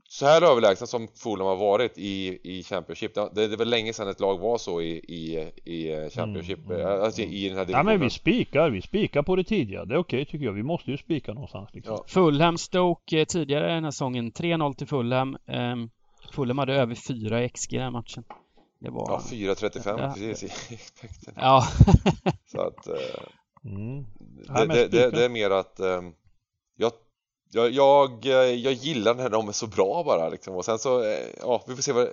så här överlägsna som Fulham har varit i, i Championship. Det, det är väl länge sedan ett lag var så i, i, i Championship mm, mm, Alltså i den här divisionen Ja men vi spikar, vi spikar på det tidiga. Det är okej okay, tycker jag, vi måste ju spika någonstans liksom. ja. Fulham Stoke eh, tidigare den här säsongen 3-0 till Fulham. Um, Fulham hade över 4 XG i den här matchen. Det var... Ja, 4.35 ja. precis i expecten Ja. Så att uh... Mm. Det, det, det, det, är mer att um, jag, jag, jag, jag gillar när de är så bra bara liksom. och sen så, eh, ja vi får se vad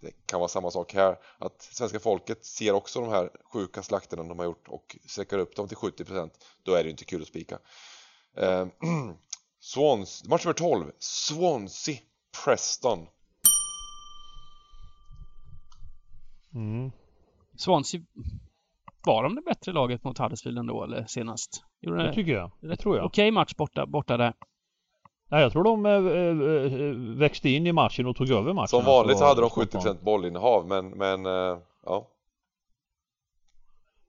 det kan vara samma sak här att svenska folket ser också de här sjuka slakterna de har gjort och sträcker upp dem till 70% då är det inte kul att spika eh, Swans, match nummer 12 Swansea Preston mm. Swansea var de det bättre laget mot Huddersfield ändå eller senast? Gjorde det, tycker jag. Det tror jag. Okej match borta, borta där. Nej, jag tror de äh, äh, växte in i matchen och tog över matchen. Som vanligt så hade de 70% bollinnehav men, men äh, ja.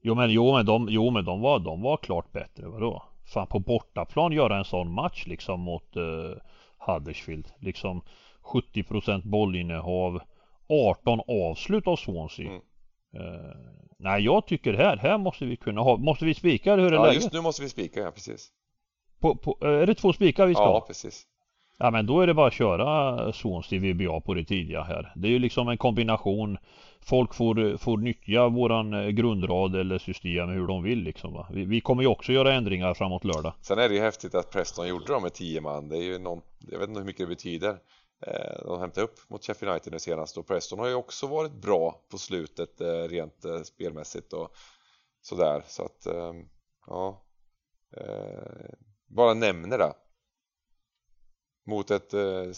Jo men, jo, men, de, jo, men de, var, de var klart bättre, vadå? Fan på bortaplan göra en sån match liksom mot uh, Huddersfield. Liksom 70% bollinnehav 18 avslut av Swansea. Mm. Uh, nej jag tycker här, här måste vi kunna ha, måste vi spika hur är Ja läget? just nu måste vi spika, ja precis. På, på, är det två spikar vi ska? Ja precis. Ja men då är det bara att köra Swansea VBA på det tidiga här. Det är ju liksom en kombination. Folk får, får nyttja våran eh, grundrad eller system hur de vill liksom va? vi, vi kommer ju också göra ändringar framåt lördag. Sen är det ju häftigt att Preston gjorde dem med 10 man. Det är ju någon, jag vet inte hur mycket det betyder. Eh, de hämtade upp mot Sheffield United nu senast och Preston har ju också varit bra på slutet eh, rent eh, spelmässigt och sådär. Så att ja bara nämner det. Mot ett mm.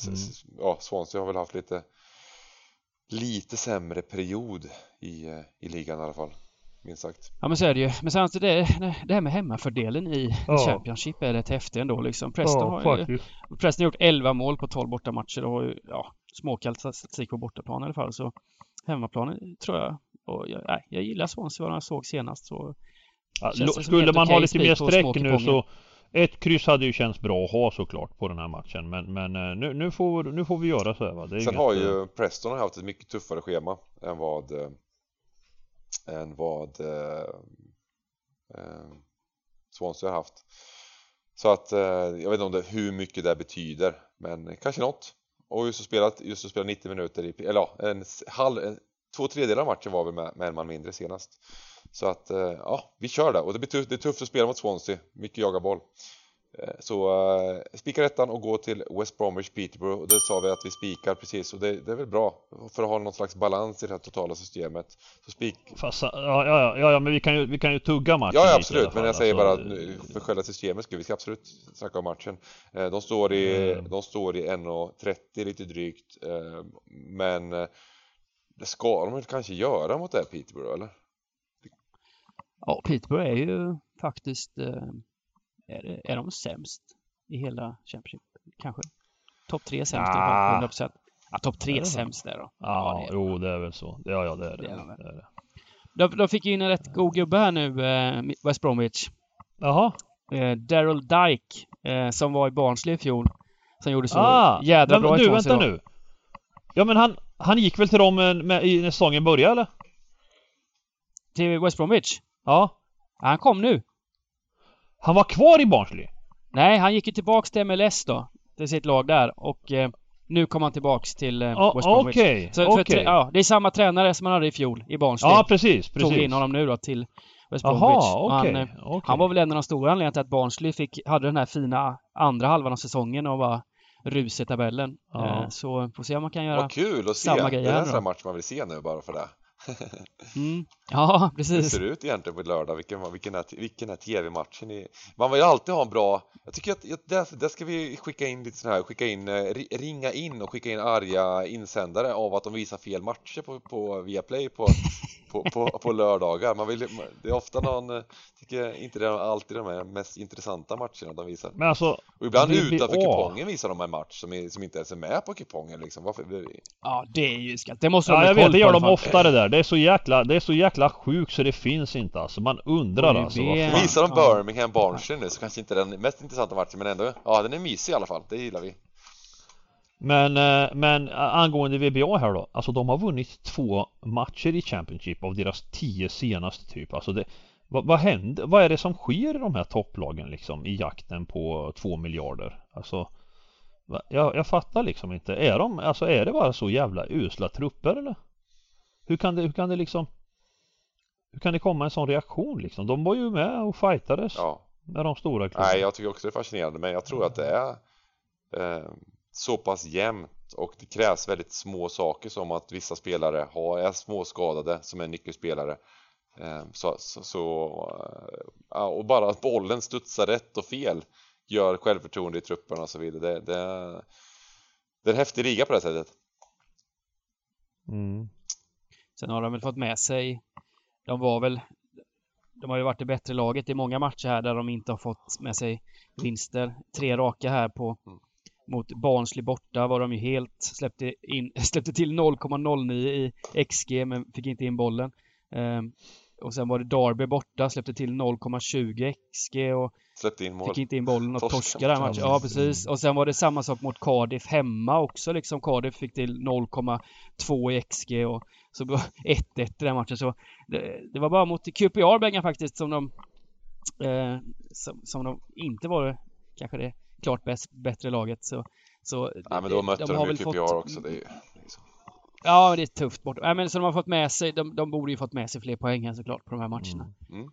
ja Swansea har väl haft lite lite sämre period i, i ligan i alla fall minst sagt. Ja men så är det ju. Men sen det, det här med hemmafördelen i ja. Championship är rätt häftigt ändå liksom. Preston ja, har ju, Preston har gjort 11 mål på 12 bortamatcher och har ju, ja, småkall statistik på bortaplan i alla fall så hemmaplanen tror jag och jag, nej, jag gillar Swansea vad jag såg senast så ja, Skulle man ha lite mer streck nu så ett kryss hade ju känts bra att ha såklart på den här matchen men, men eh, nu, nu, får, nu får vi göra så här va. Sen har ju Preston haft ett mycket tuffare schema än vad eh, än vad eh, eh, Swansea har haft. Så att eh, jag vet inte om det, hur mycket det betyder, men kanske något. Och just att spela, just att spela 90 minuter i, eller ja, en halv, en, två tredjedelar av matchen var vi med, med en man mindre senast. Så att, eh, ja, vi kör det. Och det, blir tufft, det är tufft att spela mot Swansea, mycket jaga boll. Eh, så uh, spikar ettan och gå till West Bromwich Peterborough och det sa vi att vi spikar precis och det, det, är väl bra för att ha någon slags balans i det här totala systemet. Så spik... Fast, ja, ja, ja, ja, men vi kan ju, vi kan ju tugga matchen Ja, ja absolut, men jag säger bara att för själva systemet ska vi ska absolut snacka om matchen. De står i, mm. de står i 1.30 lite drygt, men det ska de väl kanske göra mot det här Peterborough eller? Ja, Peterborough är ju faktiskt är, är de sämst i hela Championship? Kanske? Topp tre sämst ja. i 100%. Ja, topp tre är sämst där då. Ja, ja det jo det är väl så. Ja, ja det är det. det, är det, är det. De, de fick ju in en rätt god gubbe här nu, eh, West Bromwich. Jaha. Eh, Daryl Dyke, eh, som var i Barnsley i fjol. Som gjorde så ah, jädra men, bra du, vänta nu. Ja men han, han gick väl till dem med, med, när säsongen började eller? Till West Bromwich? Ja. Han kom nu. Han var kvar i Barnsley? Nej, han gick ju tillbaks till MLS då. Till sitt lag där och eh, nu kom han tillbaks till eh, oh, West Bromwich. Okej, okay, okay. Ja, det är samma tränare som han hade i fjol i Barnsley. Ja, precis, precis. Tog in honom nu då till West Bromwich. Aha, okay, han, eh, okay. han var väl en av de stora anledningarna till att Barnsley fick, hade den här fina andra halvan av säsongen och var rus i tabellen. Ja. Eh, så får se om man kan göra Vad kul att se! Samma det är en sån match man vill se nu bara för det. Mm. Ja, precis. Hur ser det ut egentligen på lördag? Vilken, vilken är, vilken är tv-matchen? I... Man vill ju alltid ha en bra... Jag tycker att där, där ska vi skicka in lite sån här, skicka in, eh, ringa in och skicka in arga insändare av att de visar fel matcher på, på Viaplay på, på, på, på lördagar. Man vill, det är ofta någon, eh, tycker inte det är alltid de mest intressanta matcherna de visar. Men alltså, och ibland utanför kupongen visar de en match som, är, som inte ens är med på kupongen liksom. Varför? Ja, det är ju skallt. Det måste de Ja, jag vet, det gör de ofta det där. Det är så jäkla, det är så jäkla sjukt så det finns inte alltså. Man undrar alltså. Varför? Visar de Birmingham Barnsley nu så kanske inte den mest intressanta matchen men ändå, ja den är mysig i alla fall. Det gillar vi. Men, eh, men angående VBA här då, alltså de har vunnit två matcher i Championship av deras tio senaste typ. Alltså det, vad, vad händer? Vad är det som sker i de här topplagen liksom i jakten på två miljarder? Alltså jag, jag fattar liksom inte. Är de, alltså är det bara så jävla usla trupper eller? Hur kan det, hur kan det liksom Hur kan det komma en sån reaktion liksom? De var ju med och fightades ja. med de stora klubbarna. Nej, jag tycker också det är fascinerande men jag tror att det är eh, så pass jämnt och det krävs väldigt små saker som att vissa spelare har, är småskadade som är nyckelspelare ehm, så, så, så eh, och bara att bollen studsar rätt och fel gör självförtroende i trupperna och så vidare det, det, det är en häftig liga på det sättet mm. Sen har de väl fått med sig de var väl de har ju varit det bättre laget i många matcher här där de inte har fått med sig vinster. Tre raka här på mm mot Barnsley borta var de ju helt, släppte, in, släppte till 0,09 i XG men fick inte in bollen. Och sen var det Darby borta, släppte till 0,20 XG och släppte in mål. fick inte in bollen och torskade den matchen. Ja, precis. Och sen var det samma sak mot Cardiff hemma också liksom. Cardiff fick till 0,2 i XG och så 1-1 i den matchen. Så det, det, var bara mot QPR Bengan faktiskt som de eh, som, som de inte var kanske det klart bäst, bättre laget. Så, så ja, men då mötte de, de ju QPR fått... också. Det är ju. Ja, det är tufft bort. Ja, men så de har fått med sig, de, de borde ju fått med sig fler poäng här såklart på de här matcherna. Mm. Mm.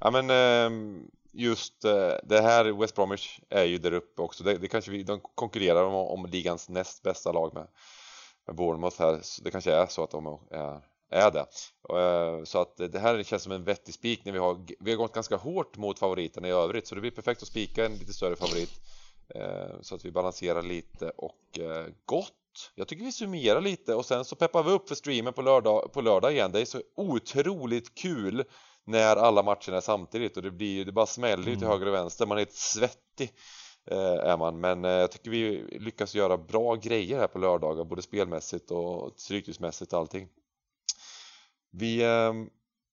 Ja, men ehm, just eh, det här West Bromwich är ju där uppe också. Det, det kanske vi, de konkurrerar om, om ligans näst bästa lag med, med Bournemouth här. Så det kanske är så att de är, är det. Eh, så att det här känns som en vettig spik när vi har, vi har gått ganska hårt mot favoriterna i övrigt. Så det blir perfekt att spika en lite större favorit. Eh, så att vi balanserar lite och gott! Jag tycker vi summerar lite och sen så peppar vi upp för streamen på lördag, på lördag igen. Det är så otroligt kul när alla matcherna är samtidigt och det blir det bara smäller mm. till höger och vänster. Man är helt svettig eh, är man. Men jag tycker vi lyckas göra bra grejer här på lördagar, både spelmässigt och stryktipsmässigt och allting. Vi,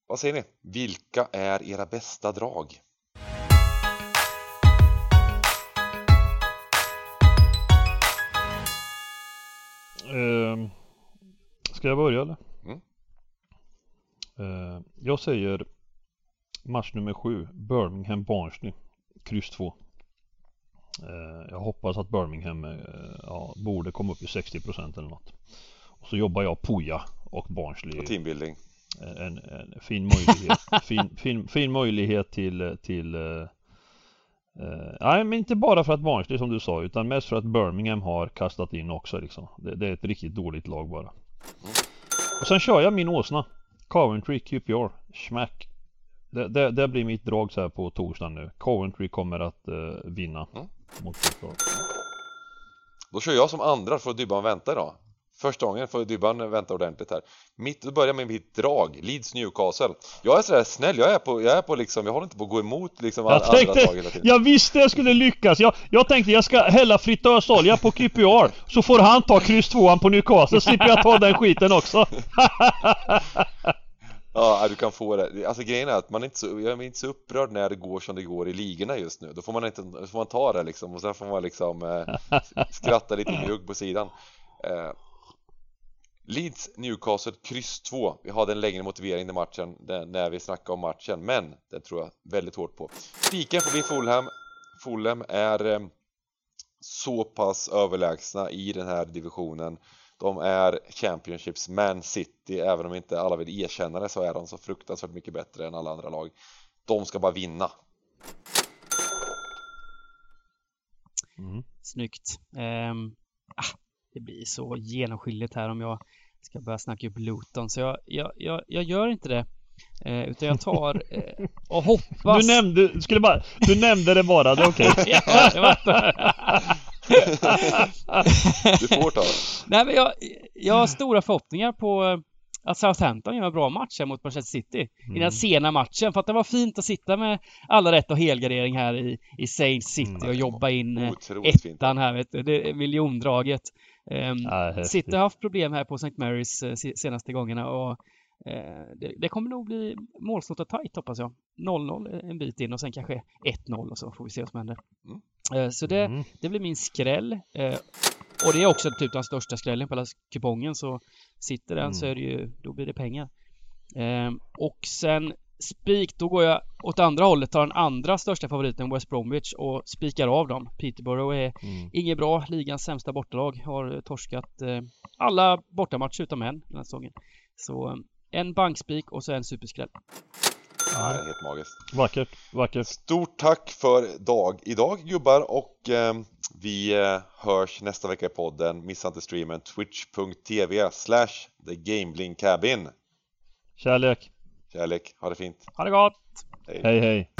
vad säger ni? Vilka är era bästa drag? Uh, ska jag börja eller? Mm. Uh, jag säger Match nummer 7 Birmingham Barnsley Kryss 2 eh, Jag hoppas att Birmingham eh, ja, borde komma upp i 60% eller något Och så jobbar jag Puja och Barnsley Och teambuilding. en, en fin möjlighet fin, fin, fin möjlighet till, till eh, eh, Nej men inte bara för att Barnsley som du sa utan mest för att Birmingham har kastat in också liksom. Det, det är ett riktigt dåligt lag bara. Och sen kör jag min åsna. Coventry QPR Smack. Det, det, det blir mitt drag så här på torsdagen nu. Coventry kommer att eh, vinna Mm. mot QPR Då kör jag som andra för att Dybban vänta idag. Första gången får Dybban vänta ordentligt här. Mitt, då börjar jag med mitt drag, Leeds Newcastle. Jag är sådär snäll, jag är på, jag är på liksom, jag håller inte på att gå emot liksom Jag andra tänkte, hela tiden. jag visste jag skulle lyckas. Jag, jag tänkte jag ska hälla fritösolja på QPR så får han ta kryss tvåan på Newcastle slipper jag ta den skiten också. Ja, du kan få det. Alltså grejen är att man är inte så, jag är inte så upprörd när det går som det går i ligorna just nu. Då får man inte, får man ta det liksom och sen får man liksom eh, skratta lite gnugg på sidan. Eh, Leeds Newcastle kryss 2. Vi hade en längre motivering i matchen när vi snackade om matchen, men den tror jag väldigt hårt på. Spiken får bli Fulham. Fulham är eh, så pass överlägsna i den här divisionen. De är Championships Man City, även om inte alla vill erkänna det så är de så fruktansvärt mycket bättre än alla andra lag. De ska bara vinna. Mm. Snyggt. Um, ah, det blir så genomskinligt här om jag ska börja snacka upp Luton så jag, jag, jag, jag gör inte det. Eh, utan jag tar eh, och hoppas... Du nämnde, du skulle bara, du nämnde det bara, det är okej. ja, det var... Du får ta det. Nej men jag, jag har stora förhoppningar på eh, att Southampton gör en bra match här mot Manchester City i den Mm. sena matchen för att det var fint att sitta med alla rätt och helgardering här i, i Saints City Mm. och jobba in eh, Otroligt fint. ettan här vet du, det är miljondraget. Häftigt. City har haft problem här på St. Marys eh, se- senaste gångerna och eh, det, det kommer nog bli målsnålt och tajt hoppas jag. 0-0 en bit in och sen kanske 1-0 och så får vi se vad som händer. Mm. Eh, så det, Mm. det blir min skräll. Och det är också typ den största skrällen på hela kupongen så sitter den så är det ju, då blir det pengar. Ehm, och sen spik, då går jag åt andra hållet, tar den andra största favoriten West Bromwich och spikar av dem. Peterborough är Mm. inget bra, ligans sämsta bortalag, har torskat eh, alla bortamatcher utom en den här säsongen. Så eh, en bankspik och så en superskräll. Ja, det är helt magiskt. Vackert, vackert. Stort tack för dag idag gubbar och eh, vi eh, hörs nästa vecka i podden. Missa inte streamen twitch.tv slash the gambling cabin. Kärlek. Kärlek, ha det fint. Ha det gott! Hej. Hej hej.